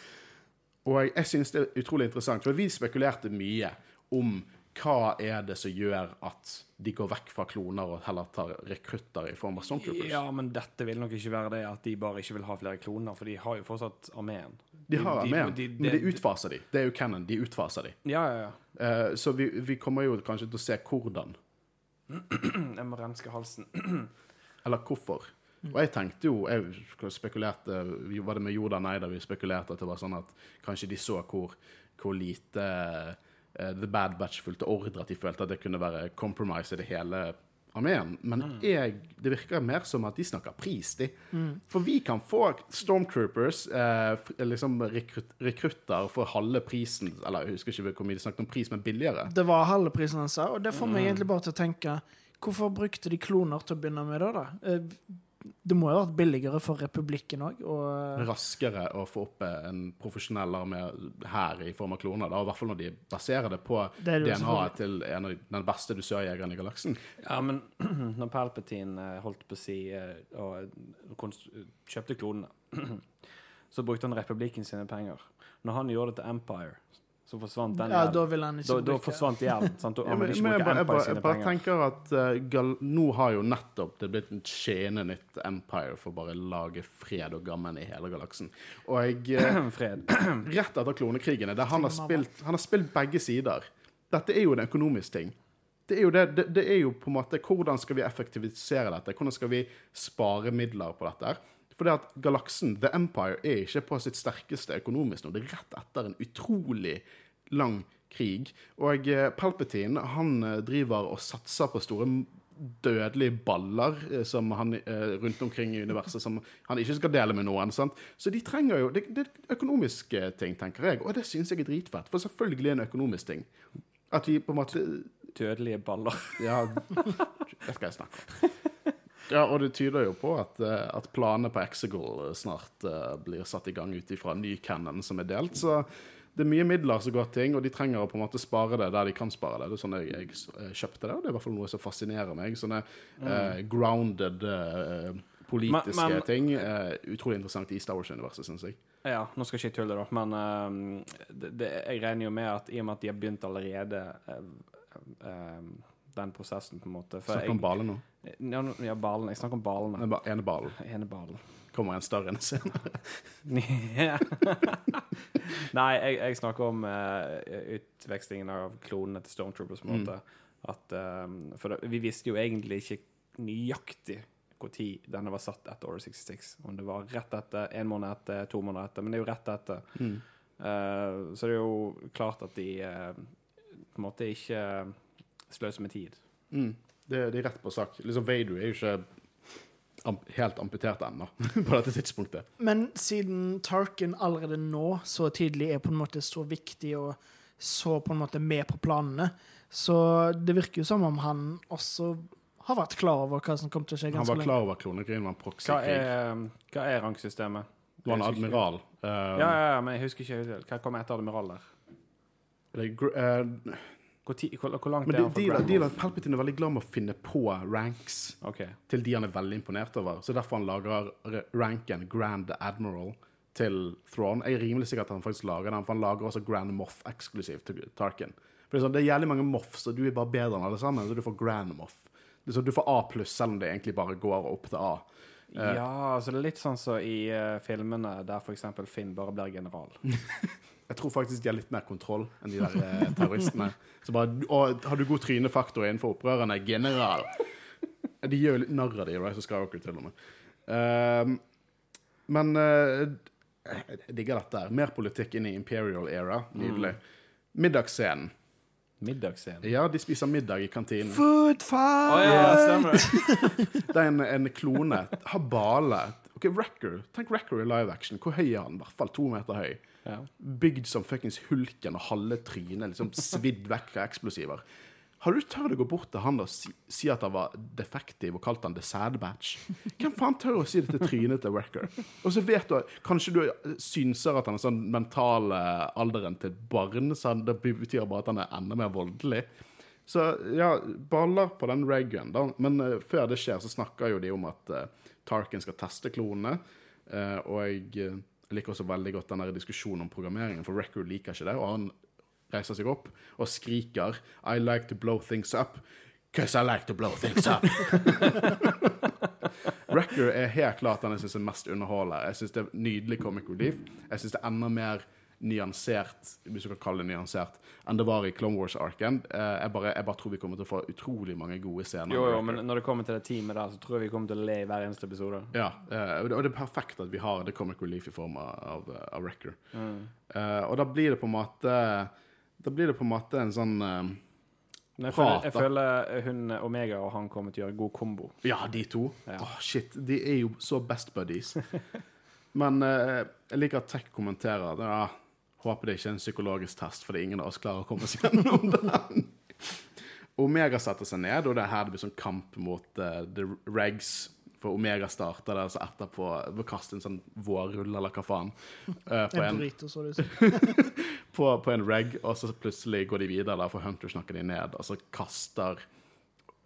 Og jeg, jeg synes det er utrolig interessant, for vi spekulerte mye om hva er det som gjør at de går vekk fra kloner og heller tar rekrutter i form av Stormtroopers. Ja, men dette vil nok ikke være det at de bare ikke vil ha flere kloner, for de har jo fortsatt armeen. De har de- de- men de utfaser de. Det er jo canon, de utfaser de. Ja, ja, ja. Uh, så vi, vi kommer jo kanskje til å se hvordan, <clears throat> Jeg må renske halsen. <clears throat> eller hvorfor. Og jeg tenkte jo, jeg spekulerte, var det med Yoda Nei da vi spekulerte at det var sånn at kanskje de så hvor, hvor lite uh, The Bad Batch fulgte ordre, at de følte at det kunne være compromise i det hele armeen, men Mm. jeg, det virker mer som at de snakker pris, de. Mm. For vi kan få Stormtroopers, eh, liksom rekrut, rekrutter, for halve prisen Eller jeg husker ikke hvor mye de snakket om pris, men billigere. Det var halve prisen han sa, og det får Mm. meg egentlig bare til å tenke Hvorfor brukte de kloner til å begynne med det, da? Eh, Det må jo ha vært billigere for republikken òg, og Raskere å få opp eh, en profesjonell armé her i form av kloner. Da, I hvert fall når de baserer det på er DNA-et til en av de- den beste dusørjegeren i galaksen. Ja, men <clears throat> når Palpatine eh, holdt på å si eh, og kjøpte klonene, <clears throat> så brukte han republikken sine penger. Når han gjorde det til Empire, så forsvant den Ja, da vil han ikke Da, da forsvant gjelden. sant? Ja, men, men jeg, bare, jeg, bare, jeg bare tenker at uh, gal nå har jo nettopp det blitt en skjene nytt Empire for bare å lage fred og gammen i hele galaksen. Og jeg uh, <clears throat> Fred. <clears throat> rett etter klonekrigene, der han har, spilt, han har spilt begge sider. Dette er jo en økonomisk ting. Det er, jo det, det, det er jo på en måte Hvordan skal vi effektivisere dette? Hvordan skal vi spare midler på dette? Fordi For det at galaksen, The Empire, er ikke på sitt sterkeste økonomisk nå. Det er rett etter en utrolig lang krig. Og eh, Palpatine han eh, driver og satser på store dødelige baller eh, som han, rundt omkring i universet som han ikke skal dele med noen. sant? Så de trenger jo Det, det er økonomiske ting, tenker jeg, og det syns jeg er dritfett. For selvfølgelig er det en økonomisk ting. At vi på en måte Dødelige baller. <laughs> Ja, det skal jeg snakke om. Ja, og det tyder jo på at, at planene på Exegol snart blir satt i gang ut ifra ny canon som er delt. Så det er mye midler som går til ting, og de trenger å på en måte spare det der de kan spare det. Det er sånn jeg, jeg eh, kjøpte det, og det er i hvert fall noe som fascinerer meg. Sånne eh, grounded eh, politiske Men- men- ting. eh, utrolig interessant i Star Wars-universet, syns jeg. Ja, nå skal ikke jeg tulle, da, men ehm, det, det, jeg regner jo med at i og med at de har begynt allerede eh, ehm, den prosessen, på en måte For Snakker om balen nå. Ja, ja, ballen. Jeg snakker om Den ba, ene balen. ene ballen. Kommer en større enn senere. <laughs> Nei, jeg, jeg snakker om uh, utvekslingen av klonene til Stormtroopers. på en Mm. måte. At, um, for det, vi visste jo egentlig ikke nøyaktig når denne var satt etter Order 66. Om det var rett etter, en måned etter, to måneder etter. Men det er jo rett etter. Mm. Uh, så det er jo klart at de uh, på en måte ikke sløser med tid. Mm. Det, det er rett på sak. Liksom Vader er jo ikke am helt amputert ennå, <laughs> på dette tidspunktet. Men siden Tarkin allerede nå, så tidlig, er på en måte så viktig og så på en måte med på planene, så det virker jo som om han også har vært klar over hva som kom til å skje Han var lenge. klar over klonekrigen var en Hva proxykrig. er, hva er rangsystemet? Du var en admiral. Um, Ja, ja, ja, men jeg husker ikke Hva kom etter admiral der? det eh, Hvor, ti, hvor, hvor langt men er han fra Grand Moff? Palpatine er veldig glad med å finne på ranks OK. til de han er veldig imponert over. Så derfor han lager r- ranken Grand Admiral til Thrawn. Jeg er rimelig sikker at han faktisk lager den, for han lager også Grand Moff eksklusivt til Tarkin. For det er, sånn, det er jævlig mange Moffs, og du er bare bedre enn alle sammen, så du får Grand Moff. Det er sånn, du får A pluss, selv om det egentlig bare går opp til A. Eh. Ja, altså det er litt sånn som i eh, filmene der f.eks. Finn bare blir general. <laughs> Jeg tror faktisk de har litt mer kontroll enn de der eh, terroristene. Så bare, å, har du god trynefaktor innenfor opprørerne? General! De gjør jo litt narr av de, Rise of Skywalker, til og med. Uh, men uh, jeg digger dette. her. Mer politikk inn i Imperial era. Nydelig. Middagsscenen. Middagsscenen? Ja, de spiser middag i kantinen. Food fight! fight! ja, stemmer det. <laughs> Det er en, en klone. Har bale. Ok, Wrecker. Tenk Wrecker i live action. Hvor høy er han? I hvert fall to meter høy. Ja. bygd som fuckings hulken og halve trynet liksom <laughs> svidd vekk av eksplosiver. Har du tørt å gå bort til han og si, si at han var defektiv og kalt han The Sad Batch? Hvem faen tør å si det til trynet til Wrecker? Og så vet du Kanskje du synser at han er sånn mental eh, alderen til et barn, så det betyr bare at han er enda mer voldelig. Så ja, baller på den reggen, da. Men uh, før det skjer, så snakker jo de om at uh, Tarkin skal teste klonene. uh, og eh, liker også veldig godt den der diskusjonen om programmeringen, for Record liker ikke det. Og han reiser seg opp og skriker I like to blow things up. Cause I like to blow things up. <laughs> Record er helt klart den jeg syns er mest underholdende. Jeg syns det er nydelig comic relief. Jeg syns det er enda mer nyansert, hvis du kan kalle det nyansert, enn det var i Clone Wars-arken. Eh, jeg, jeg bare tror vi kommer til å få utrolig mange gode scener. Jo, jo, men når det kommer til det teamet der, så tror jeg vi kommer til å le i hver eneste episode. Ja, eh, og det er perfekt at vi har The Comic Relief i form av, av, Wrecker. Mm. Eh, og da blir det på en måte Da blir det på en måte en sånn jeg føler, jeg føler hun Omega og han kommer til å gjøre god kombo. Ja, de to. Ja. Åh, shit, de er jo så best buddies. <laughs> Men eh, jeg liker at Tech kommenterer det. Ja, håper det ikke er en psykologisk test, fordi ingen av oss klarer å komme oss gjennom <laughs> den. Omega setter seg ned, og det er her det blir sånn kamp mot uh, The Regs. For Omega starter der, så etterpå må kaste en sånn vårrull, eller hva faen, Uh, på En burrito, så du sier. <laughs> på, på en reg, og så plutselig går de videre, der, for Hunter snakker de ned, og så kaster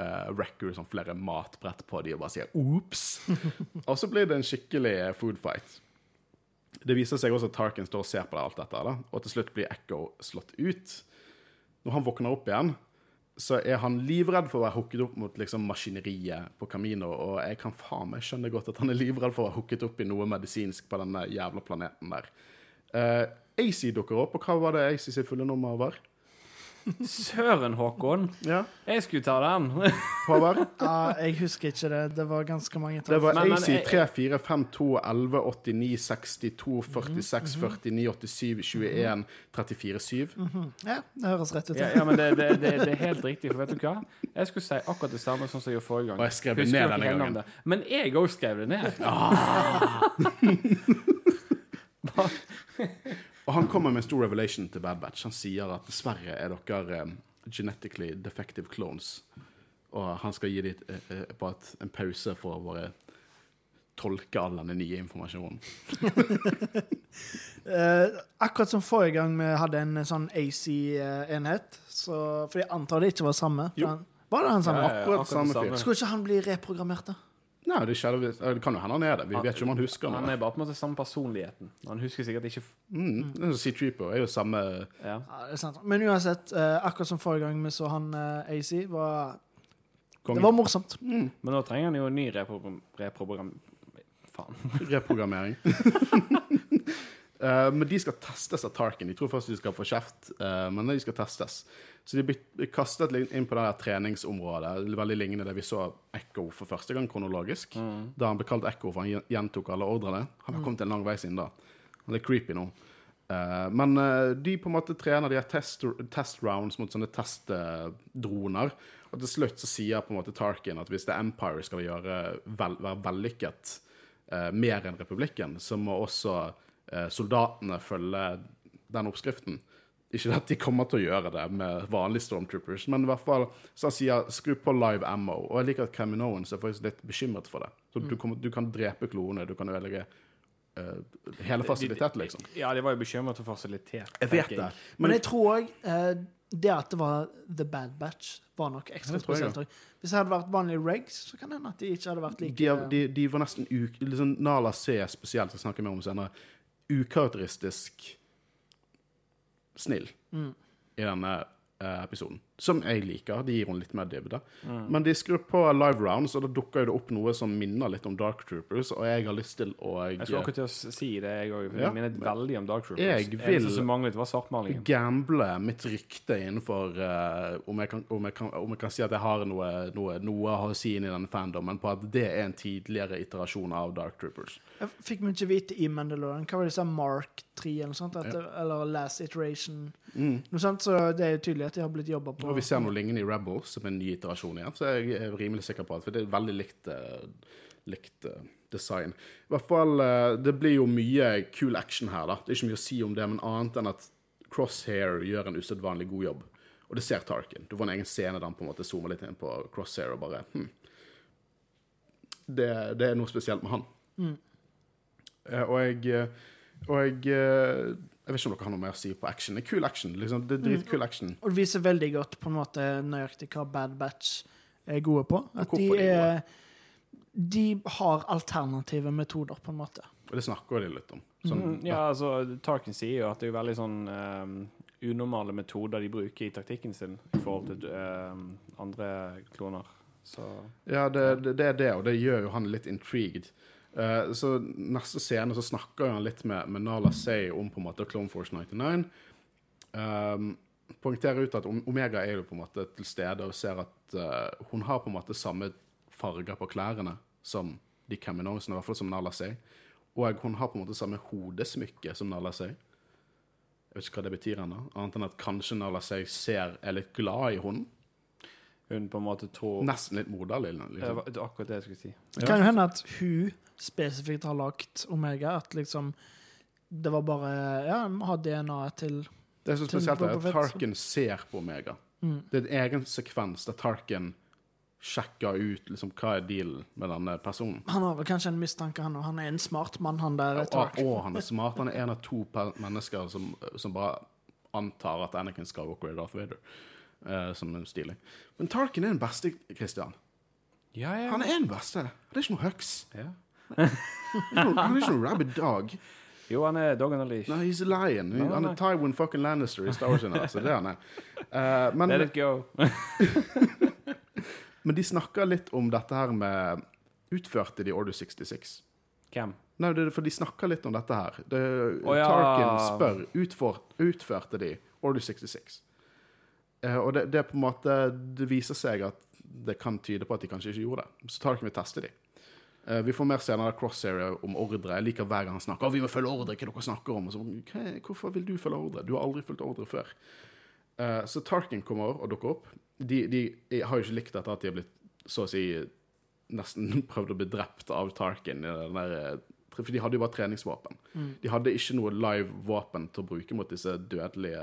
uh, Wrecker sånn flere matbrett på de og bare sier 'ops'. <laughs> og så blir det en skikkelig eh, food fight. Det viser seg også at Tarkin står og ser på alt dette, da, og til slutt blir Echo slått ut. Når han våkner opp igjen, så er han livredd for å være hooket opp mot liksom, maskineriet på Camino, og jeg kan faen meg skjønne godt at han er livredd for å være hooket opp i noe medisinsk på denne jævla planeten der. Uh, AC dukker opp, og hva var det AC sitt fulle nummer var? Søren, Håkon! Ja, Jeg skulle ta den. <laughs> Håvard? Ja, jeg husker ikke det. Det var ganske mange Det var Men- AC 3, 4, 5, 2, 11, 89, 62, 46, 49, 87, 21, 34, 7. Ja, det høres rett ut. Ja, ja men det, det, det, det er helt riktig, for vet du hva? Jeg skulle si akkurat det samme som jeg gjorde forrige gang. Og jeg skrev det ned denne gangen. Men jeg òg skrev det ned. <laughs> Og han kommer med en stor revelation til Bad Batch. Han sier at dessverre er dere um, genetically defective clones. Og han skal gi dem uh, uh, en pause for å bare tolke all denne nye informasjonen. uh, <laughs> akkurat som forrige gang vi hadde en sånn AC-enhet, så For jeg antar det ikke var samme. Han, var det han samme? Ja, ja, Akkurat akkurat samme. Skulle ikke han bli reprogrammert, da? Nei, det, skjedde, det kan jo hende han er det. Vi vet ikke om han husker Han noe. er bare på en måte samme personligheten. Han husker sikkert ikke Mm, det er sånn C-Trooper er jo samme ja. Ja, det er sant. Men uansett, eh, akkurat som forrige gang vi så han eh, AC, var Kongen. Det var morsomt. Mm, Men nå trenger han jo en ny reprogram... reprogram faen. reprogrammering. <laughs> <laughs> Eh, men de skal testes av Tarkin. De tror først de skal få kjeft, uh, men de skal testes. Så de blir kastet inn på det her treningsområdet. Veldig lignende det vi så Echo for første gang kronologisk. Da han ble kalt Echo, for han gjentok alle ordrene. Han har kommet en lang vei siden da. Han er creepy nå. Uh, men de på en måte trener de her test, test rounds mot sånne testdroner. Og til slutt så sier på en måte Tarkin at hvis The Empire skal gjøre vel, være vellykket eh, mer enn republikken, så må også soldatene følge den oppskriften. Ikke at de kommer til å gjøre det med vanlige stormtroopers, men i hvert fall så han sier skru på live ammo. Og jeg liker at Caminoans er faktisk litt bekymret for det. Så du, kommer, du kan drepe kloene, du kan ødelegge uh, hele fasiliteten, liksom. Ja, de var jo bekymret for fasilitet. Jeg vet det. Men Men jeg tror òg uh, det at det var The Bad Batch, var nok ekstra spesielt. jeg. Hvis det hadde vært vanlige regs, så kan det hende at de ikke hadde vært like de, de, de var nesten u, liksom, Nala C spesielt, som jeg snakker mer om senere, ukarakteristisk snill i denne eh, episoden. Som jeg liker. De gir henne litt mer dybde. Men de skrur på live rounds, og da dukker det opp noe som minner litt om Dark Troopers, og jeg har lyst til å Jeg skulle akkurat til å si det, jeg òg. Ja. Jeg minner veldig om Dark Troopers. Jeg vil- jeg som var gamble mitt rykte innenfor uh, om, jeg kan, om, jeg kan, om jeg kan si at jeg har noe, noe, noe å si inn i denne fandomen, på at det er en tidligere iterasjon av Dark Troopers. Jeg fikk vi ikke vite i Mandalorian. Hva var det de sa? Mark 3 eller noe sånt? At, Eller Last Iteration? Noe sånt, så det er jo tydelig at de har blitt jobba på. Og vi ser noe lignende i Rebels, som er en ny iterasjon igjen. Så jeg er rimelig sikker på at det er veldig likt, eh, likt eh, design. I hvert fall, eh, Det blir jo mye cool action her. da. Det er ikke mye å si om det, men annet enn at Crosshair gjør en usedvanlig god jobb. Og det ser Tarkin. Du får en egen scene der han på en måte zoomer litt inn på Crosshair og bare hm. det, det er noe spesielt med han. Mm. og jeg Og jeg Jeg vet ikke om dere har noe mer å si på action. Det er kul action. liksom. Det er dritkul action. Og det viser veldig godt på en måte nøyaktig hva Bad Batch er gode på. At de er er De har alternative metoder, på en måte. Og det snakker de litt om. Sånn, Mm, ja, altså, Tarkin sier jo at det er veldig sånn um, unormale metoder de bruker i taktikken sin i forhold til um, andre kloner. Så Ja, det, det, det er det, og det gjør jo han litt intrigued. Eh, så neste scene så snakker han litt med, med Nala Say om på en måte Clone Force 99. Um, poengterer ut at Omega er jo på en måte til stede og ser at uh, hun har på en måte samme farger på klærne som de Caminosene, i hvert fall som Nala Say. Og hun har på en måte samme hodesmykke som Nala Say. Jeg vet ikke hva det betyr ennå, annet enn at kanskje Nala Say ser er litt glad i henne. Hun på en måte tror Nesten litt moderlig. Liksom. det var akkurat det jeg skulle si. Det kan jo hende at hun spesifikt har lagt Omega. At liksom det var bare Ja, vi har DNA-et til Det er så spesielt er at Tarkin ser på Omega. Mm. Det er en egen sekvens der Tarkin sjekker ut liksom, hva er dealen med denne personen. Han har vel kanskje en mistanke, han òg. Han er en smart mann, han der. Og, og han er smart. Han er en av to mennesker som, som bare antar at Anakin Skywalker er Darth Vader. Eh, som er stilig. Men Tarkin er den beste, Christian. Ja, ja. Han er den beste. Det er ikke noe høks. ja. Han er ikke noe rabid dog. Jo, han er dog and a leash. Nei, he's a lion. No, Han er Tywin fucking Lannister i Star Wars. Altså, det er han er. Uh, men, Let it go. <laughs> men de snakker litt om dette her med Utførte de Order 66? Hvem? Nei, det er for de snakker litt om dette her. Det, oh, ja. Tarkin spør utfor, utførte de Order 66. Eh, og det, det på en måte Det viser seg at det kan tyde på at de kanskje ikke gjorde det. Så Tarkin vil teste de. Eh, vi får mer senere cross-area om ordre. Jeg liker hver gang han snakker. Å, vi må følge ordre, hva dere snakker om. Så, «Hva- hvorfor vil du følge ordre? Du har aldri fulgt ordre før. Uh, så Tarkin kommer og dukker opp. De, de har jo ikke likt dette at de har blitt så å si nesten <laughs> prøvd å bli drept av Tarkin. der, For de hadde jo bare treningsvåpen. De hadde ikke noe live våpen til å bruke mot disse dødelige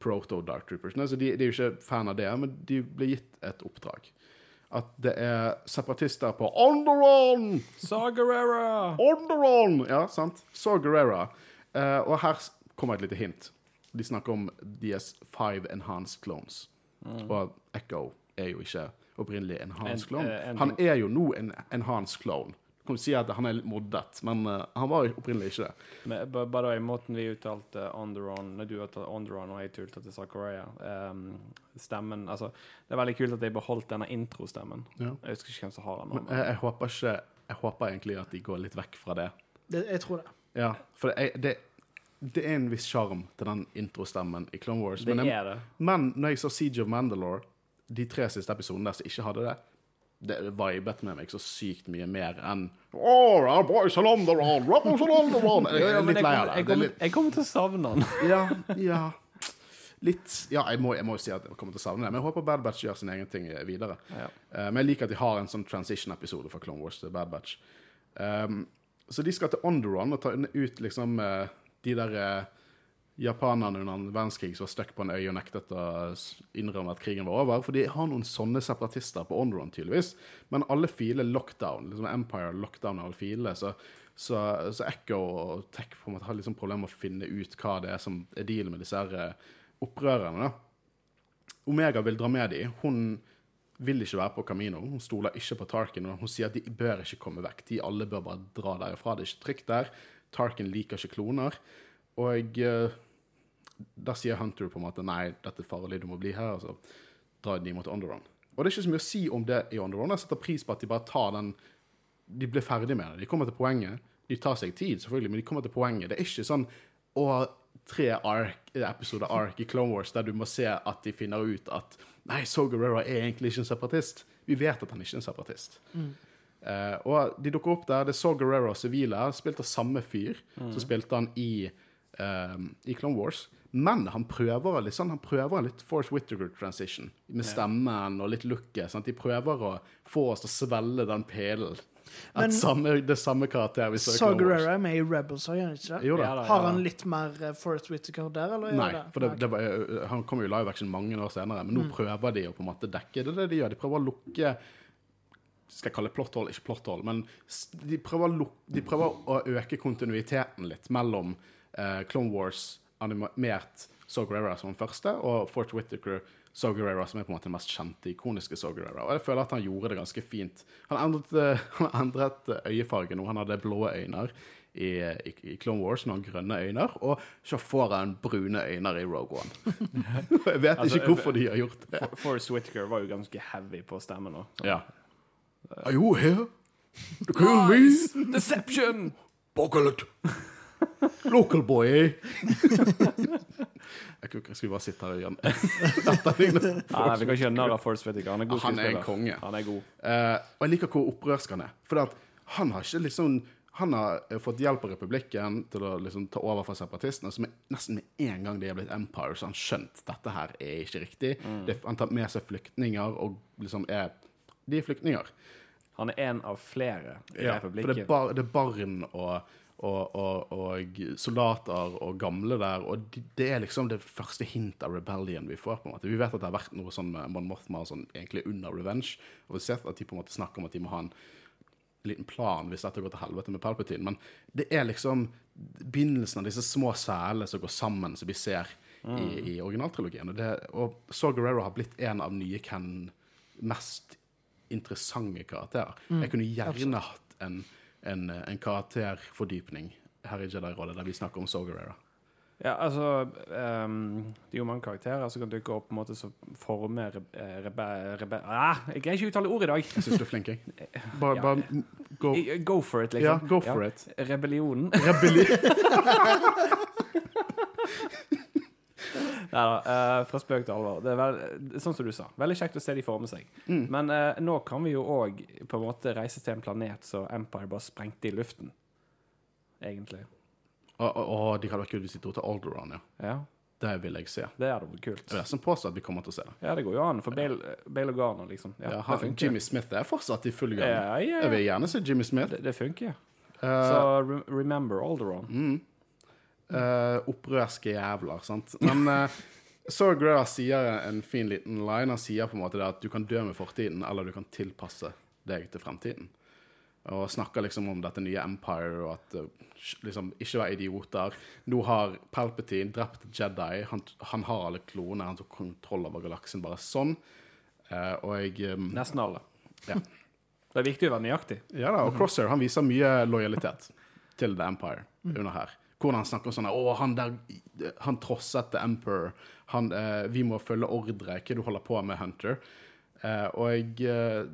proto-dark troopers. Så de, de er jo ikke fan av det, men de blir gitt et oppdrag. At det er separatister på Onderon! Saw Gerrera! Onderon! Ja, sant? Så Guerrera. Eh, og her kommer et lite hint. De snakker om DS Five Enhanced clones. Og Echo er jo ikke opprinnelig enhanced En- clone. En, en han er jo nå en enhanced clone. Du kan si at han er litt moddet, men uh, han var opprinnelig ikke det. Men ba- by the way, måten vi uttalte Onderon Når du uttalte Onderon og jeg uttalte Zachariah um, Stemmen Altså, det er veldig kult at de beholdt denne introstemmen. Ja. Jeg husker ikke hvem som har den. Men jeg, jeg håper ikke Jeg håper egentlig at de går litt vekk fra det. Det, jeg tror det. Ja, for det, det, det er en viss sjarm til den introstemmen i Clone Wars. Det men, jeg, er det. men når jeg så Siege of Mandalore, de tre siste episodene der som ikke hadde det, det vibet med meg så sykt mye mer enn Oh, boys are on the run, boys are on the run. Jeg er litt lei kommer- av det. Jeg det er kommer, litt, jeg kommer til å savne han. <laughs> ja, ja. Litt Ja, jeg må, jeg må jo si at jeg kommer til å savne det. Men jeg håper Bad Batch gjør sin egen ting videre. Ja. Uh, men jeg liker at de har en sånn transition-episode fra Clone Wars til Bad Batch. Um, så de skal til Onderon og ta ut liksom uh, de der eh, japanerne under annen verdenskrig som var stuck på en øy og nektet å innrømme at krigen var over. For de har noen sånne separatister på Onderon, tydeligvis. Men alle filer lockdown. liksom Empire lockdown alle filene. Så, så, så Echo og Tech på en måte har liksom problemer med å finne ut hva det er som er dealen med disse her eh, opprørerne. da. Omega vil dra med dem. Hun vil ikke være på Camino. Hun stoler ikke på Tarkin. og Hun sier at de bør ikke komme vekk. De alle bør bare dra derfra. Det er ikke trygt der. Tarkin liker ikke kloner. Og eh, da sier Hunter på en måte nei, dette er farlig, du må bli her. Og så drar de mot Onderon. Og det er ikke så mye å si om det i Onderon. Jeg setter pris på at de bare tar den De blir ferdig med det. De kommer til poenget. De tar seg tid, selvfølgelig, men de kommer til poenget. Det er ikke sånn å tre ark, episoder ark i Clone Wars der du må se at de finner ut at Nei, So Guerrero er egentlig ikke en separatist. Vi vet at han ikke er en separatist. Eh, og de dukker opp der. Det er So Guerrero sivile. Spilt av samme fyr som spilte han i, eh, i Clone Wars. Men han prøver litt sånn, han prøver en litt Force Whittaker-transition. Med stemmen og litt looket. De prøver å få oss til å svelge den pelen. At samme, det samme karakter vi søker i Saw. Gerrera er med i Rebels, har han ikke det? Jo da. Ja da, Har han litt mer uh, Forest Whittaker der, eller? Nei, for det, det var, eh, han kom jo i live action mange år senere, men nå Mm. prøver de å på en måte dekke det. det de gjør. De prøver å lukke Skal jeg kalle det plotthold, ikke plotthold, men de prøver, å de prøver å øke kontinuiteten litt mellom eh, Clone Wars animert Saw Gerrera som den første, og Fort Whittaker Saw Gerrera, som er på en måte den mest kjente, ikoniske Saw Gerrera. Og jeg føler at han gjorde det ganske fint. Han endret, <laughs> han endret øyefargen, øyefarge nå. Han hadde blå øyne i, i, i Clone Wars, nå har han grønne øyne, og så får han brune øyne i Rogue One. <laughs> jeg vet Altså, ikke hvorfor de har gjort det. For- Forrest Whitaker var jo ganske heavy på stemmen òg. Ja. Are you here? <laughs> The kill me? Deception! It. Local boy, <laughs> jeg kunne- ikke skulle bare sitte her og gjøre <laughs> Nei, vi kan ikke narr av Forrest Whitaker. Han er god Han er en konge. Han er god. Eh, og jeg liker hvor opprørsk han er. For han har ikke liksom han har eh, fått hjelp av republikken til å liksom ta over for separatistene. Så med, nesten med en gang de er blitt Empire, så har han skjønt dette her er ikke riktig. Det, han tar med seg flyktninger og liksom er De er flyktninger. Han er en av flere i Ja, for det er, bar, det er barn og, og, og, og soldater og gamle der, og det er liksom det første hint av rebellion vi får. på en måte. Vi vet at det har vært noe sånn med Mon Mothma sånn, egentlig under Revenge, og vi har sett at de på en måte snakker om at de må ha en liten plan hvis dette går til helvete med Palpatine, men det er liksom begynnelsen av disse små selene som går sammen, som vi ser i, i originaltrilogien. Og, det, og Saw Guerrero har blitt en av nye Ken mest interessante karakterer. Jeg kunne gjerne hatt en, en, en karakterfordypning her i Jedi-rådet der vi snakker om Saw Gerrero. Ja, altså um, Det er jo mange karakterer som kan dukke opp på en måte som former rebe... rebe, rebe ah, jeg greier ikke å uttale ord i dag. Jeg syns du er flink, jeg. <laughs> Bare, Ja. bare go, Go for it, ja, liksom. go for it. Rebellionen. Rebelli <laughs> <laughs> Nei da, Uh, fra spøk til alvor. Det er vel, sånn som du sa. Veldig kjekt å se de forme seg. Mm. Men uh, nå kan vi jo òg på en måte reise til en planet så Empire bare sprengte i luften. Egentlig. Og, og, og de hadde vært kult hvis de dro til Alderon, ja. Ja, Det vil jeg se. det hadde vært kult. Er det som påstår at vi kommer til å se det. Ja, det går jo an. For Bale, Bale Garner liksom. Ja, Ja, han. Jimmy Smith er fortsatt i full gang. Ja, ja, Jeg vil gjerne se Jimmy Smith. Det, det funker. Uh, Så remember Alderon. mm. Eh, opprørske jævler, sant. Men uh, Saw Gerrera sier en fin liten line. Han sier på en måte det at du kan dø med fortiden, eller du kan tilpasse deg til fremtiden. Og snakker liksom om dette nye Empire, og at uh, liksom ikke være idioter. Nå har Palpatine drept Jedi. Han, han har alle klonene. Han tok kontroll over galaksen bare sånn. Uh, og jeg um, Nesten alle. Ja. Det er viktig å være nøyaktig. Ja da, og Crosshair han viser mye lojalitet til The Empire under her. Hvordan han snakker sånn Å, han der Han trosset The Emperor. Han, eh, vi må følge ordre. Hva du holder på med, Hunter? Eh, og jeg eh,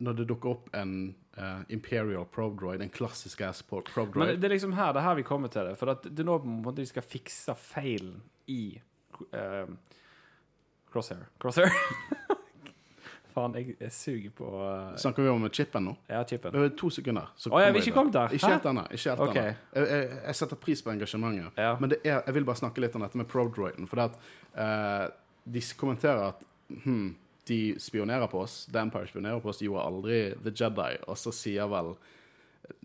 Når det dukker opp en eh, Imperial probe droid, en klassisk ass pro- probe Men det er liksom her det er her vi kommer til det. For det er nå på en måte de skal fikse feilen i eh, Crosshair. Crosshair. <laughs> Faen, jeg, jeg suger på uh, Snakker vi om chipen nå? Ja, chipen. Det er to sekunder. så Å, jeg vil ikke kommet komme der. Ikke helt ennå. Ikke helt Ok. Jeg, jeg, jeg setter pris på engasjementet. Ja. Men det er, jeg vil bare snakke litt om dette med Prodroiden. For at, uh, de kommenterer at hmm, de spionerer på oss. The Empire spionerer på oss. De gjorde aldri The Jedi. Og så sier vel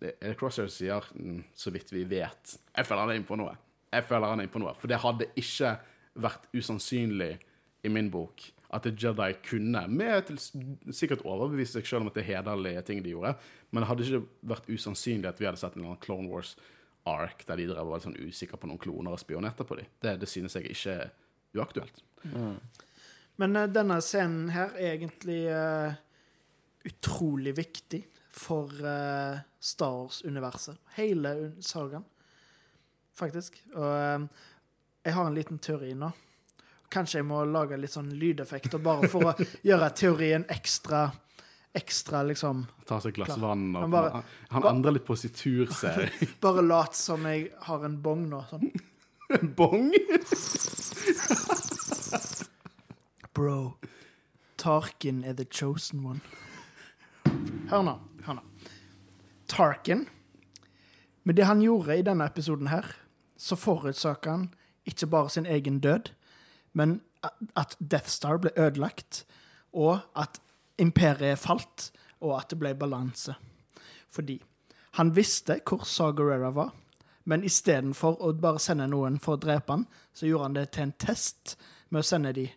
Er det Crosshair som sier hm, så vidt vi vet Jeg føler han er inne på noe. Jeg føler han er inne på noe. For det hadde ikke vært usannsynlig i min bok at Jedi kunne, med til sikkert overbevise seg selv om at det er hederlige ting de gjorde, men det hadde ikke vært usannsynlig at vi hadde sett en eller annen Clone Wars ark der de drev var sånn usikre på noen kloner og spionerte på dem. Det, det synes jeg ikke er uaktuelt. Men uh, denne scenen her er egentlig uh, utrolig viktig for uh, Star Wars-universet. Hele sagaen, faktisk. Og jeg har en liten teori nå. Kanskje jeg må lage litt sånn lydeffekter bare for å <laughs> gjøre teorien ekstra Ekstra, liksom Ta seg et glass Klar. vann og Han bare- han, han endrer litt positur, ser jeg. <laughs> Bare lat som jeg har en bong nå. Sånn. <laughs> Bong! Bro, Tarkin er the chosen one. Hør nå. Hør nå. Tarkin Med det han gjorde i denne episoden her, så forårsaket han ikke bare sin egen død, men at- at Death Star ble ødelagt, og at imperiet falt, og at det ble balanse. Fordi han visste hvor Saw Gerrera var, men istedenfor å bare sende noen for å drepe han, så gjorde han det til en test med å sende de.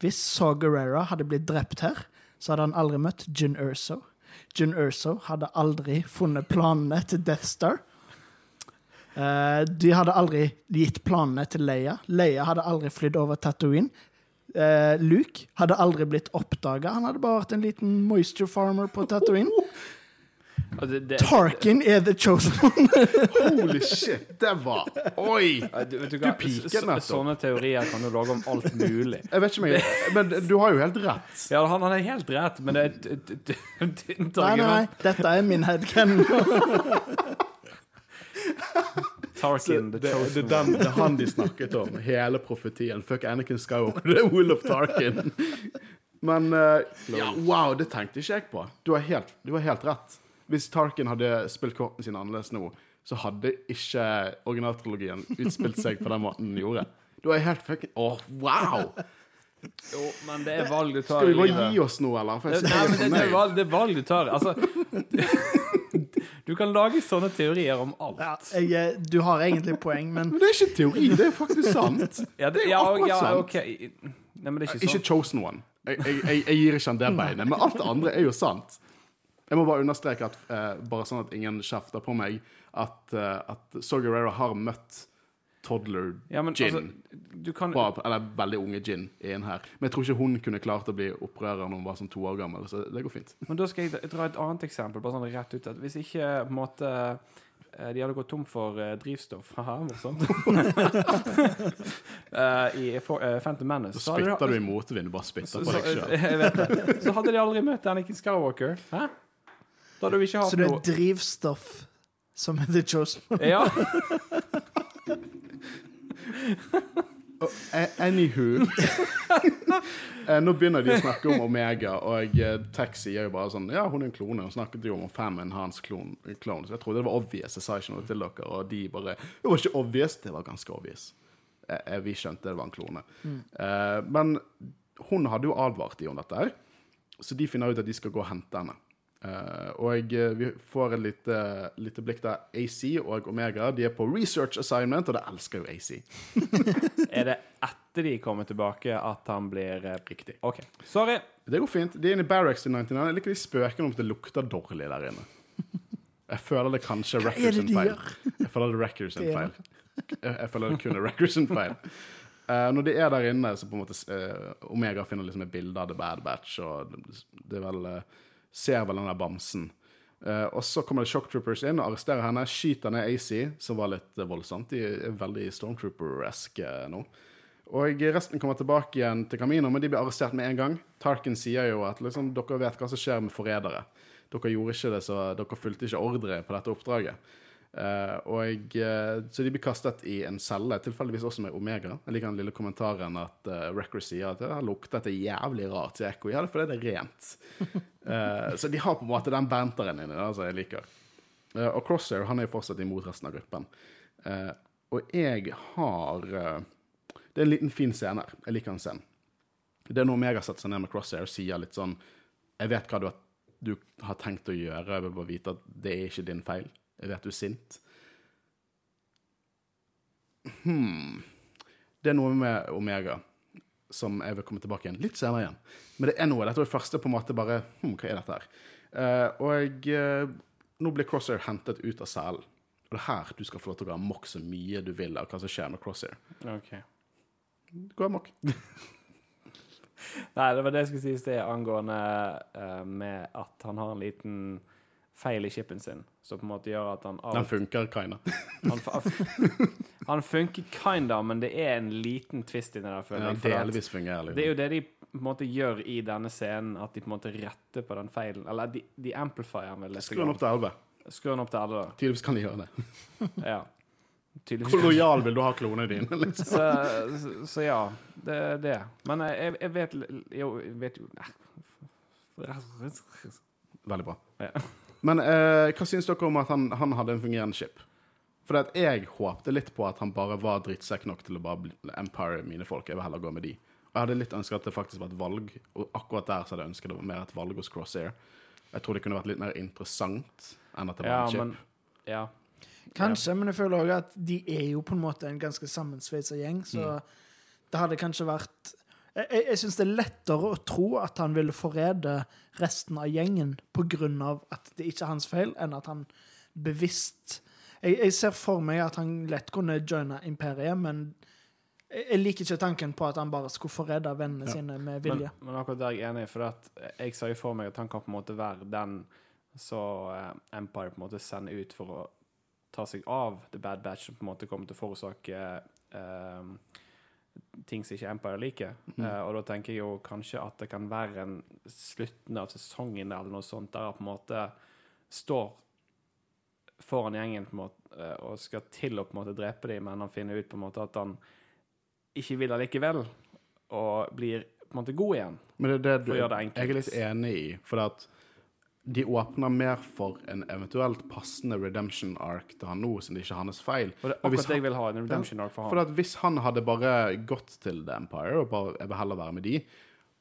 Hvis Saw Gerrera hadde blitt drept her, så hadde han aldri møtt Jin Erso. Jin Erso hadde aldri funnet planene til Death Star. Eh, de hadde aldri gitt planene til Leia. Leia hadde aldri flydd over Tatooine. Eh, Luke hadde aldri blitt oppdaga. Han hadde bare vært en liten moisture farmer på Tatooine. Det, det, Tarkin er the chosen one. Holy shit, det var Oi! Du, du, Du piker Så- nettopp. Sånne teorier kan du lage om alt mulig. Jeg vet ikke om jeg Men du har jo helt rett. Ja, han, han er helt rett, men det er et- et et- et Nei, nei, dette er min headcanon. <laughs> Tarkin, the Det, det, er den, det er han de snakket om, <laughs> hele profetien. Fuck Anakin Skywalker, det er Will of Tarkin. Men uh, ja, wow, det tenkte ikke jeg på. Du har helt, du har helt rett. Hvis Tarkin hadde spilt kortene sine annerledes nå, så hadde ikke originaltrilogien utspilt seg på den måten den gjorde. Du er helt fucking Åh, wow! Jo, men det er valg du tar Skal vi bare gi oss nå, eller? For jeg Det, nei, men det, det, er valg, det er valg du tar. Altså <laughs> Du kan lage sånne teorier om alt. Ja, jeg, eh, du har egentlig poeng, men Men det er ikke teori, det er faktisk sant. <laughs> Ja, Det er ja, ja, sant. Nei, men det er ikke Ikke sånn. chosen one. Jeg, jeg, jeg, jeg gir ikke han det beinet, men alt det andre er jo sant. Jeg må bare understreke at uh, bare sånn at ingen kjefter på meg, at, uh, at Saw Gerrera har møtt toddler Ja, men gin. altså, du kan Bob, eller veldig unge gin i en her. Men jeg tror ikke hun kunne klart å bli opprører når hun var sånn to år gammel, så det går fint. <laughs> Men da skal jeg dra et annet eksempel, bare sånn rett ut. At hvis ikke på en måte eh, de hadde gått tom for eh, drivstoff <laughs> Haha, morsomt. uh, <laughs> I for, uh, Phantom Menace. Så spytter du i motvind, du bare spytter på deg sjøl. så hadde de aldri møtt Anakin Skywalker. Hæ? Da hadde vi ikke hatt Så det er noe drivstoff som er The Chosen One. Ja. Anywho <laughs> Eh, Nå begynner de å snakke om Omega, og eh, Tex sier jo bare sånn Ja, hun er en klone. Hun snakket jo om fem hans klone. Så Jeg trodde det var obvious. Jeg sa ikke noe til dere, og de bare Det var ikke obvious. Det var ganske obvious. Eh, vi skjønte det var en klone. Mm. men hun hadde jo advart dem om dette her, så de finner ut at de skal gå og hente henne. Eh, og eh, vi får et lite, lite blikk der. AC og Omega de er på research assignment, og det elsker jo AC. <laughs> Er det etter de kommer tilbake at han blir eh, Riktig. OK. Sorry. Det går fint. De er inne i Barracks i 99. Jeg liker de spøkene om at det lukter dårlig der inne. Jeg føler det kanskje er Hva er Records det sin de feil. gjør? Jeg føler det Records sin feil. Jeg føler det kun er Records sin feil. Uh, når de er der inne, så på en måte uh, Omega finner liksom et bilde av The Bad Batch, og det er vel eh, Ser vel den der bamsen. Uh, og så kommer det Shock Troopers inn og arresterer henne, skyter ned AC, som var litt eh, voldsomt. De er veldig Stormtrooper-eske nå. Og resten kommer tilbake igjen til Camino, men de blir arrestert med en gang. Tarkin sier jo at liksom, dere vet hva som skjer med forrædere. Dere gjorde ikke det, så dere fulgte ikke ordre på dette oppdraget. Eh, og, eh, så de blir kastet i en celle, tilfeldigvis også med Omega. Jeg liker den lille kommentaren at uh, Recker sier at det her lukter det jævlig rart til Ekko. Ja, det er fordi det er rent. uh, <laughs> så de har på en måte den banteren inni der som jeg liker. Uh, og Crosshair han er jo fortsatt imot resten av gruppen. Uh, og jeg har eh, Det er en liten fin scene her. Jeg liker den scenen. Det er når Omega setter seg ned med Crosshair og sier litt sånn Jeg vet hva du har, du har tenkt å gjøre, jeg vil bare vite at det er ikke din feil. Jeg vet du er sint. Hmm. Det er noe med Omega som jeg vil komme tilbake igjen litt senere igjen. Men det er noe. Dette var det første på en måte bare hmm, Hva er dette her? Uh, og uh, nå blir Crosshair hentet ut av selen. Og det er her du skal få lov til å gå amok så mye du vil av hva som skjer med Crosshair. OK. Gå amok. <laughs> Nei, det var det jeg skulle si i sted angående uh, med at han har en liten feil i chipen sin, som på en måte gjør at han av Den funker, kinda. han, <laughs> han funker kinda, men det er en liten twist inni der, føler Ja, jeg. delvis fungerer Det er liksom. jo det de på en måte gjør i denne scenen, at de på en måte retter på den feilen. Eller de, de amplifier den vel litt. Skru den opp til 11. Skru den opp til 11, Tydeligvis kan de gjøre det. <laughs> ja. Tydeligvis. Hvor lojal vil du ha klonene dine? <laughs> Liksom? Så, så, så ja, det er det. Men eh, jeg, jeg vet Jo, jeg vet jo Veldig bra. Ja. Men eh, hva syns dere om at han, han hadde en fungerende skip? For jeg håpte litt på at han bare var drittsekk nok til å bare Empire mine folk. Jeg vil heller gå med de. Og jeg hadde litt ønsket at det faktisk var et valg, og akkurat der så hadde jeg ønsket det var mer et valg hos Crosshair. Jeg tror det kunne vært litt mer interessant enn at det var Ja, en chip. men Ja. Kanskje, men jeg føler òg at de er jo på en måte en ganske sammensveisa gjeng, så det hadde kanskje vært Jeg, jeg, syns det er lettere å tro at han ville forræde resten av gjengen av at det ikke er hans feil, enn at han bevisst Jeg, jeg ser for meg at han lett kunne joine imperiet, men jeg, jeg liker ikke tanken på at han bare skulle forræde vennene Ja. sine med vilje. men akkurat der er jeg enig, for jeg ser jo for meg at han kan på en måte være den som eh, Empire på en måte sender ut for å ta seg av The Bad Batch, som på en måte kommer til å forårsake eh, ting som ikke Empire liker. Eh, og da tenker jeg jo kanskje at det kan være en slutten av sesongen eller noe sånt, der han på en måte står foran gjengen på en måte, eh, og skal til å på en måte drepe dem, men han finner ut på en måte at han ikke vil allikevel, og blir på en måte god igjen. Men det er det du, jeg er litt enig i. For at de åpner mer for en eventuelt passende redemption arc til han nå, siden det ikke er hans feil. Og det akkurat jeg vil ha, en redemption arc for For han. at hvis han hadde bare gått til The Empire og bare jeg vil heller være med de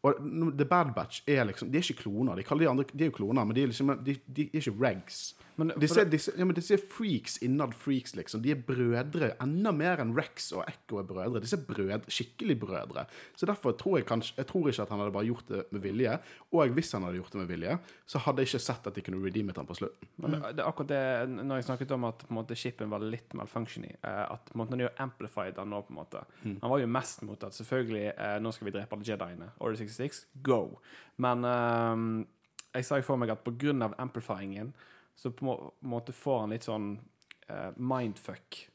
Og The Bad Batch er liksom De er ikke kloner. De de andre De er jo kloner, men de er liksom De, de er ikke regs. Men disse, Disse, disse, ja, men disse freaks innad freaks, liksom. De er brødre. Enda mer enn Rex og Echo er brødre. Disse er brødre, skikkelig brødre. Så derfor tror jeg kanskje Jeg tror ikke at han hadde bare gjort det med vilje. Og hvis han hadde gjort det med vilje, så hadde jeg ikke sett at de kunne redeemet han på slutten. Men det, det er akkurat det Når jeg snakket om at på en måte, shipen var litt malfunctiony eh, At på en måte, når de har amplified han nå på en måte Mm. Han var jo mest mot at selvfølgelig eh, Nå skal vi drepe alle jediene. Order 66, go! Men um, jeg sa jo for meg at på grunn av amplifyingen så på en måte får han litt sånn uh, mindfuck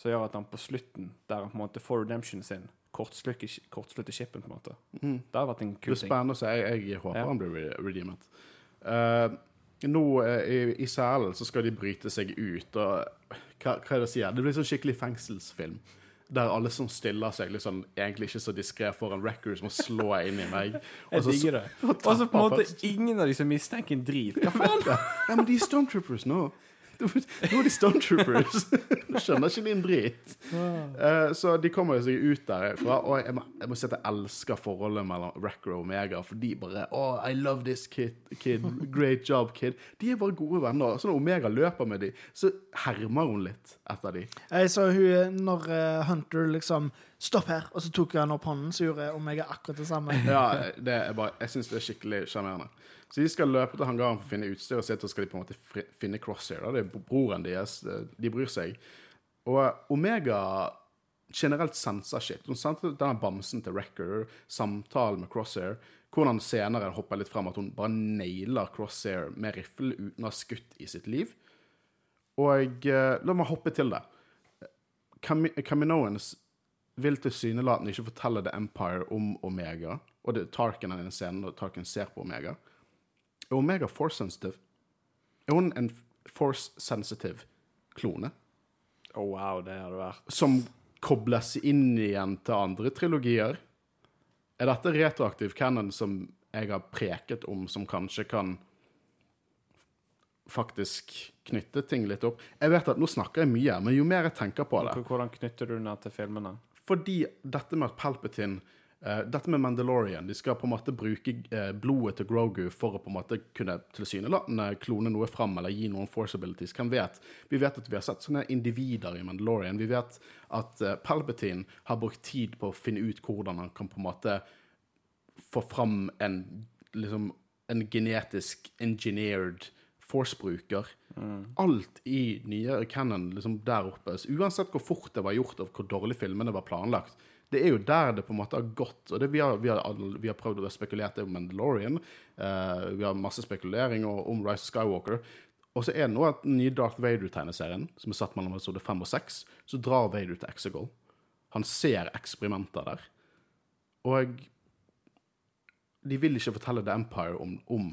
som gjør at han på slutten, der han på en måte får redemptionen sin, kortslutter, kortslutter shipen, på en måte. Det har vært en Det er spennende å se. Jeg, jeg håper Ja. han blir re- redeemet. Uh, nå eh, i, i selen så skal de bryte seg ut, og hva, hva er det å si? Det blir sånn skikkelig fengselsfilm. Der alle som stiller seg liksom, egentlig ikke så diskré foran records, må slå inn i meg. <laughs> Og så- digger det. og så på en <laughs> måte først. ingen av de som mistenker en drit. Hva faen? Ja, men de er stormtroopers nå. Nå er de stormtroopers. Skjønner ikke de en dritt. Eh, så de kommer seg ut derfra, og jeg må, jeg må si at jeg elsker forholdet mellom Racker og Omega, for de bare Oh, I love this kid, kid. Great job, kid. De er bare gode venner. Så når Omega løper med dem, så hermer hun litt etter dem. Jeg så hun, når eh, Hunter liksom Stopp her! Og så tok han opp hånden, så gjorde Omega akkurat det samme. Ja, det er bare, jeg syns det er skikkelig sjarmerende. Så de skal løpe til hangaren for å finne utstyr, og så skal de på en måte finne Crosshair. Det er broren deres. De bryr seg. Og Omega generelt senser shit. Hun sendte denne bamsen til Wrecker, samtalen med Crosshair, hvordan senere hopper litt frem at hun bare nailer Crosshair med rifle uten å ha skutt i sitt liv. Og eh, la meg hoppe til det. Cam Caminoans vil tilsynelatende ikke fortelle The Empire om Omega, og det Tarkin er i scenen og Tarkin ser på Omega. Omega force sensitive? Er hun en force sensitive klone? Å, wow, det hadde vært som kobles inn igjen til andre trilogier. Er dette retroaktiv canon som jeg har preket om, som kanskje kan faktisk knytte ting litt opp? Jeg vet at nå snakker jeg mye, men jo mer jeg tenker på det Hvordan knytter du den til filmene? Fordi dette med at Palpatine eh, Dette med Mandalorian De skal på en måte bruke uh, blodet til Grogu for å på en måte kunne tilsynelatende klone noe fram eller gi noen force abilities. Hvem vet? Vi vet at vi har sett sånne individer i Mandalorian. Vi vet at uh, Palpatine har brukt tid på å finne ut hvordan han kan på en måte få fram en liksom en genetisk engineered force-bruker. Alt i nye canon liksom der oppe. Så uansett hvor fort det var gjort, og hvor dårlig filmene var planlagt, det er jo der det på en måte har gått. Og det, vi, har, vi, har, vi har prøvd å spekulere om Mandalorian. Uh, vi har masse spekulering om Rise of Skywalker. Og så er det nå at den nye Darth Vader-tegneserien, som er satt mellom episode 5 og 6, så drar Vader til Exegol. Han ser eksperimenter der. Og de vil ikke fortelle The Empire om, om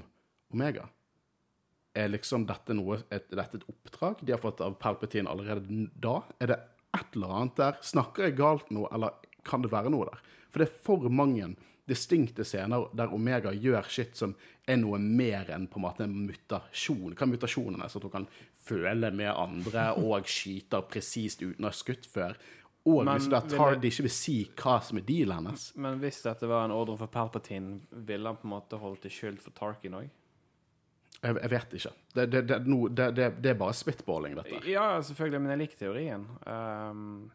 Omega. Er liksom dette noe, er dette et oppdrag de har fått av Palpatine allerede da? Er det et eller annet der? Snakker jeg galt nå, eller kan det være noe der? For det er for mange distinkte scener der Omega gjør shit som er noe mer enn på en måte en mutasjon. Hva er mutasjonene? Så at hun kan føle med andre og skyter presist uten å ha skutt før. Og Men hvis det er Tardy ikke vil si hva som er dealen hennes. Men hvis dette var en ordre for Palpatine, ville han på en måte holdt til skyld for Tarkin òg? Jeg, jeg vet ikke. Det, det, det, no, det, er bare spitballing, dette. Ja, selvfølgelig, men jeg liker teorien. Um,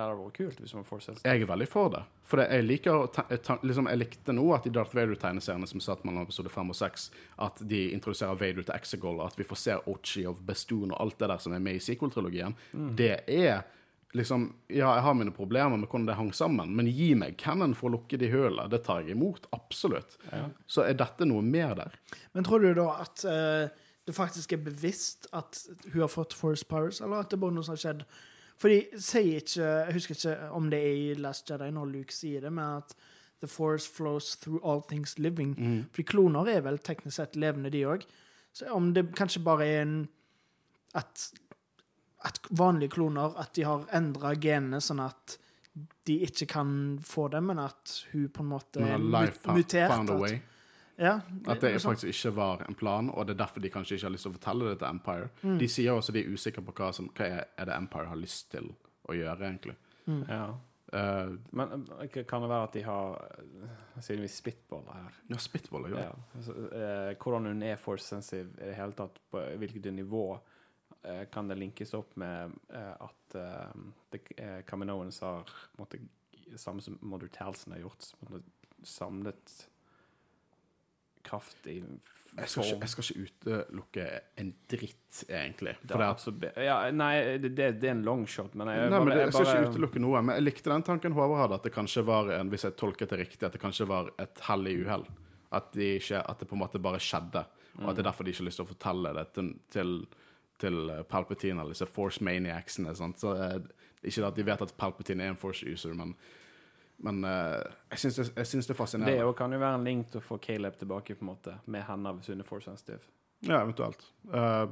det hadde vært kult hvis man får se Jeg er veldig for det. For det, jeg liker liksom, Jeg likte nå at i Darth Vader-tegneseriene som satt mellom episode 5 og 6, at de introduserer Vader til Exegol, og at vi får se Ochi of Bestoon og alt det der som er med i sequel-trilogien. Det er liksom Ja, jeg har mine problemer med hvordan det hang sammen, men gi meg Cannon for å lukke de hulene. Det tar jeg imot. Absolutt. Så er dette noe mer der? Men tror du da at uh, det faktisk er bevisst at hun har fått Force Powers, eller at det bare noe som har skjedd? Fordi sier ikke Jeg husker ikke om det er i Last Jedi når Luke sier det, men at The Force flows through all things living. Fordi kloner er vel teknisk sett levende, de òg. Så om det kanskje bare er en At, at vanlige kloner at de har endra genene sånn at de ikke kan få det, men at hun på en måte er mutert. found a at- Ja, At det faktisk ikke var en plan, og det er derfor de kanskje ikke har lyst til å fortelle det til Empire. Mm. De sier også de er usikre på hva, som, hva er, er det Empire har lyst til å gjøre, egentlig. Ja. Uh, Men eh, kan det være at de har eh, Siden vi spitballer her ja, spitballer, jo ja. Så, uh, Hvordan hun er force sensitive i det hele tatt, på hvilket nivå uh, kan det linkes opp med at uh, det, Kaminoans har på samme som Mother Talson har gjort, måtte, samlet kraft i jeg, skal ikke, jeg skal ikke utelukke en dritt, egentlig. Det er absolutt- ja, nei, det, det, er en longshot, men jeg, Nei, men det, jeg skal bare- ikke utelukke noe, men jeg likte den tanken Håvard hadde, at det kanskje var en, hvis jeg tolket det riktig, at det kanskje var et hell i uhell. At, de ikke, at det på en måte bare skjedde, og at det er derfor de ikke har lyst til å fortelle det til, til, til Palpatine eller disse Force Maniacsene. Sant? Så, eh, ikke at de vet at Palpatine er en Force user, men, men uh, jeg syns det, det er Det fascinerende. Det kan jo være en link til å få Caleb tilbake på en måte med henne hvis hun er force sensitive. Ja, eventuelt. Uh,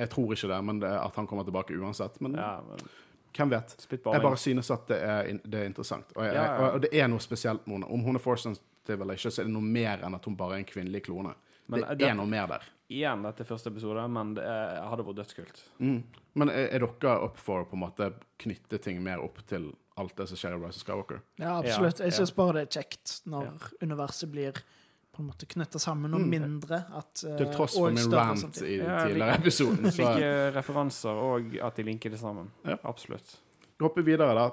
jeg tror ikke det, men det, at han kommer tilbake uansett. Men Ja, men hvem vet? Jeg bare synes at det er, det er interessant. Og, jeg, Ja, ja. og, det er noe spesielt med henne. Om hun er force sensitive eller ikke, så er det noe mer enn at hun bare er en kvinnelig klone. Men det det- er noe mer der. Igjen, dette er første episode, men det er, hadde vært dødskult. Mm. Men er, er dere opp for å på en måte knytte ting mer opp til alt det som skjer i Rise of Skywalker? Ja, absolutt. Jeg syns bare det er kjekt når Ja. universet blir på en måte knytta sammen, og Mm. mindre. At, uh, Til tross for min rant samtidig. i Ja, tidligere <laughs> episoden. Så Like referanser og at de linker det sammen. Ja. Absolutt. vi hopper videre, da.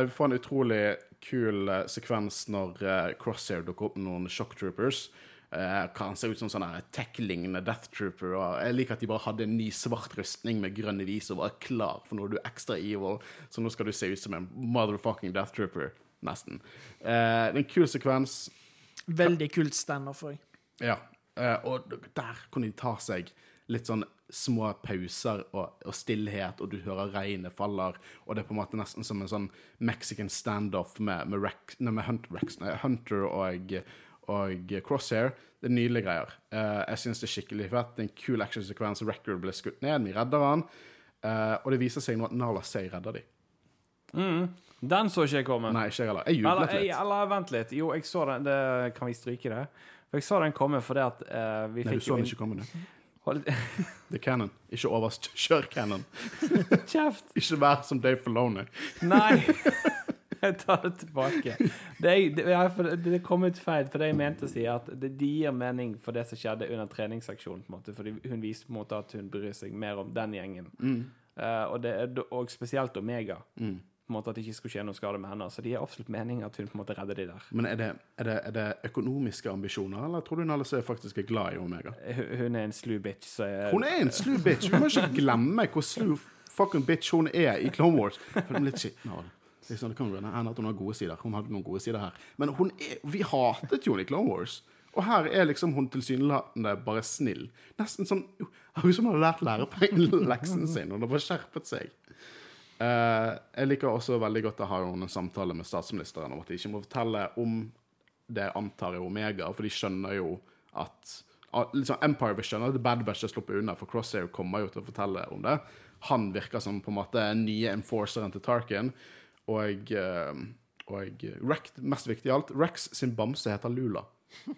Eh, Vi får en utrolig kul eh, sekvens når eh, Crosshair dukker opp med noen shock troopers. Eh, kan se ut som sånn tech-lignende Death Trooper. Og jeg liker at de bare hadde en ny svart rustning med grønne vis og var klar for du er ekstra evil. Så nå skal du se ut som en motherfucking Death Trooper. Nesten. Uh, det er en kul sekvens. Veldig kult standoff òg. Ja. Uh, og der kunne de ta seg litt sånn små pauser og, og stillhet, og du hører regnet faller, og det er på en måte nesten som en sånn Mexican standoff med, med, Rex, nei, med Hunt, Rex, nei, Hunter og, og Crosshair. Det er nydelige greier. Uh, jeg syns det er skikkelig fett. Det er en kul actionsekvens. Record ble skutt ned, vi redder han. Uh, og det viser seg nå at Nala Say redder de. Mm. Den så ikke jeg komme. Nei, ikke jeg heller. Jeg Eller, jublet jeg, litt. eller vent litt. Jo, jeg så den. Det, kan vi stryke det? For jeg så den komme fordi at uh, vi Nei, du så den ikke komme, du. <laughs> <laughs> <laughs> Det er canon. Ikke overkjør canon. kjeft! Ikke vær som Dave Filoni. Nei! Jeg tar det tilbake. Det, det, det, det kom ut feil, for det jeg mente å si, at det, det gir mening for det som skjedde under treningsaksjonen. på en måte, fordi hun viser på en måte at hun bryr seg mer om den gjengen. Eh, og, det, og spesielt Omega. På en måte At det ikke skulle skje noe skade med henne. Så det gir absolutt mening at hun på en måte redder de der. Men er det, er, det, er det økonomiske ambisjoner, eller tror du Nala Say faktisk er glad i Omega? Hun, hun er en slu bitch. Så jeg, Hun er en slu bitch! Vi må ikke glemme hvor slu fucking bitch hun er i Clone Wars. For det er litt av no. Liksom, det kan jo hende at hun har gode sider. Hun hadde noen gode sider her. Men er, vi hatet jo i Clone Wars. Og her er liksom hun tilsynelatende bare snill. Nesten som <laughs> Hun som hadde lært lærepengene sin, Hun har bare skjerpet seg. Uh, jeg liker også veldig godt å ha en samtale med statsministeren om at de ikke må fortelle om det antar jeg Omega, for de skjønner jo at liksom Empire vil skjønne at Bad Batch har sluppet unna, for Crosshair kommer jo til å fortelle om det. Han virker som på en måte nye enforceren til Tarkin. Og, jeg, og Rex, mest viktig av alt, Rex sin bamse heter Lula. <laughs>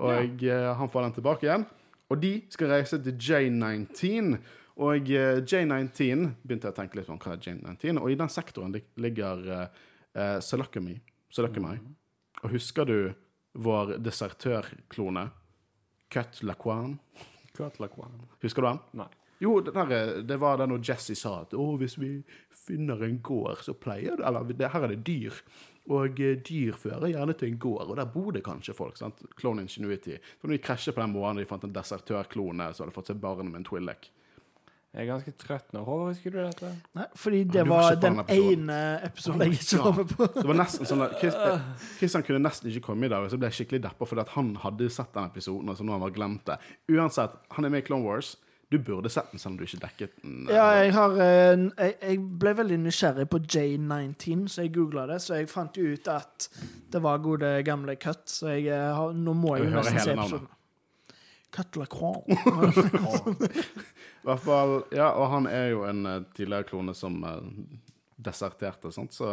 og eh, han får den tilbake igjen. Og de skal reise til J19. Og eh, J19 begynte jeg å tenke litt om hva er J19, og i den sektoren ligger uh, Salakami. Salakami. Og husker du vår desertørklone? Cut Laquan? Kurt Laquan. Husker du den? Nei. Jo, det, der, er- det var det når Jesse sa at å, hvis vi finner en gård, så pleier det Eller det, her er det dyr. Og eh, dyr fører gjerne til en gård, og der bor det kanskje folk. sant? Clone Ingenuity. Så når de krasjer på den måten de fant en desertørklone, så hadde fått seg barn med en twillek. Jeg er ganske trøtt nå. Håvard, husker du dette? Nei, fordi det var var den ene episoden jeg ikke var med på. Det var nesten sånn at eh, <laughs> kunne nesten ikke komme i dag, og så ble jeg skikkelig deppa fordi at han hadde sett den episoden, og så nå han bare glemt det. Uansett, han er med i Clone Wars. Du burde sett den selv om du ikke dekket den. eh, Ja, jeg, har, eh, jeg, jeg ble veldig nysgjerrig på J19, så jeg googla det. Så jeg fant jo ut at det var gode, gamle cut. Så jeg eh, har, nå må jeg jo nesten se på episoden. Cut Lacroix. <laughs> I hvert fall, ja, og han er jo en tidligere klone som deserterte, sant? så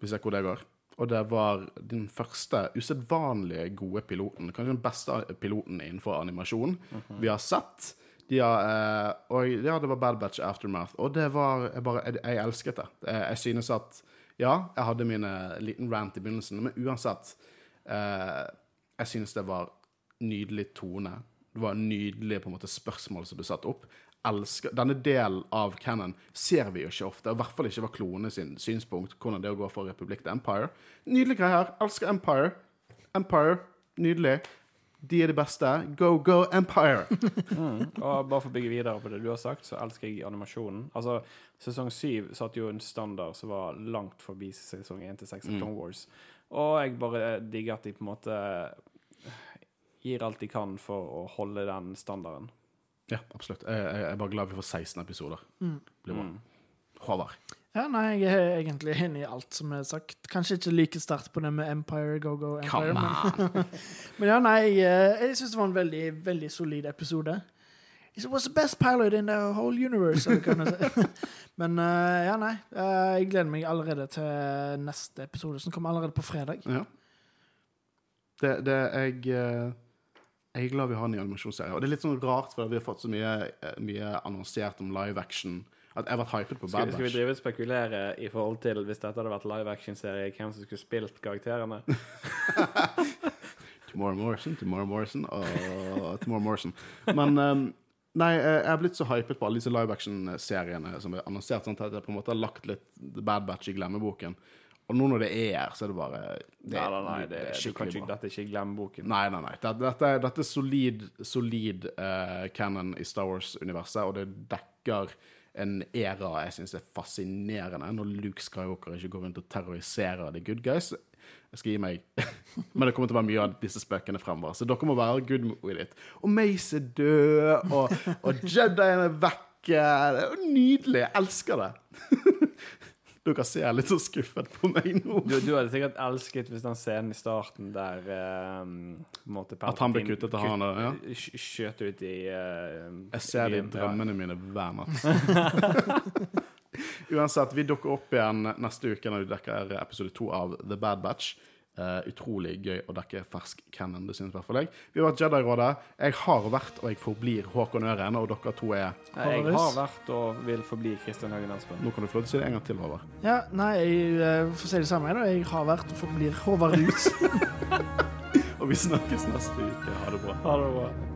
vi ser hvor det går. Og det var den første usedvanlig gode piloten, kanskje den beste piloten innenfor animasjon vi har sett. Har, eh, og ja, det var Bad Batch Aftermath, og det var Jeg bare, jeg, jeg elsket det. Jeg, jeg synes at Ja, jeg hadde mine liten rant i begynnelsen, men uansett eh, Jeg synes det var nydelig tone. Det var nydelige spørsmål som ble satt opp. Elsker, denne delen av canon ser vi jo ikke ofte, i hvert fall ikke var klone sin synspunkt, hvordan det er å gå fra republikk til empire. Nydelig greier. Elsker Empire. Empire. Nydelig. De er de beste. Go, go, Empire! <laughs> Og bare for å bygge videre på det du har sagt, så elsker jeg animasjonen. Altså, Sesong syv satte jo en standard som var langt forbi sesong 1 til 6 av Clone Wars. Og jeg bare digger at de på en måte gir alt de kan for å holde den standarden. Ja, absolutt. Jeg, jeg er bare glad vi får 16 episoder. Blir bra. Mm. Håvard. Ja, nei, jeg er egentlig enig i alt som er sagt. Kanskje ikke like sterkt på det med Empire, Go Go Empire. Men, <laughs> men ja, nei, jeg, jeg syns det var en veldig, veldig solid episode. It was the best pilot in the whole universe. sier. <laughs> men uh, ja, nei. Uh, jeg gleder meg allerede til neste episode, som kommer allerede på fredag. Ja. Det, det jeg eh, Jeg er glad vi har en ny animasjonsserie. Og det er litt sånn rart, for vi har fått så mye, eh, mye annonsert om live action. At jeg har vært hypet på Bad Batch. skal vi drive og spekulere i forhold til hvis dette hadde vært live action-serie, hvem som skulle spilt karakterene? <laughs> Tomorrow Morrison, Tomorrow Morrison og Tomorrow Morrison. Men um, nei, eh, jeg er blitt så hypet på alle disse live action-seriene som er annonsert, sånn at jeg på en måte har lagt litt Bad Batch i glemmeboken. Og nå når det er her, så er det bare det, Nei, nei, nei, det, du kan ikke, dette er ikke glemmeboken. Nei, nei, nei. Dette, dette, dette er solid, solid uh, canon i Star Wars-universet, og det dekker en æra jeg syns er fascinerende, når Luke Skywalker ikke går rundt og terroriserer the good guys. Jeg skal gi meg. <laughs> Men det kommer til å være mye av disse spøkene fremover, så dere må være good with it. Og Mace er død, og, og Jedien er vekke. Det er jo nydelig. Jeg elsker det. <laughs> Dere ser litt så skuffet på meg nå. Du, du hadde sikkert elsket hvis den scenen i starten der um, måte At han ble kuttet av han, kutt- ja. sk- Skjøt ut i uh, Jeg ser det i drømmene mine hver natt. <laughs> Uansett, vi dukker opp igjen neste uke når vi dekker episode to av The Bad Batch. Eh, utrolig gøy å dekke fersk canon, det synes i hvert fall jeg. Vi har vært Jedi-rådet. Jeg har vært, og jeg forblir Håkon Øren, og dere to er Jeg har vært og vil forbli Kristian Høgen Espen. Nå kan du få lov til å si det en gang til, Håvard. Ja, nei, jeg eh, får si det samme. Da. Jeg har vært og forblir Håvard Rus. <laughs> Og vi snakkes neste uke. Ha det bra. Ha det bra.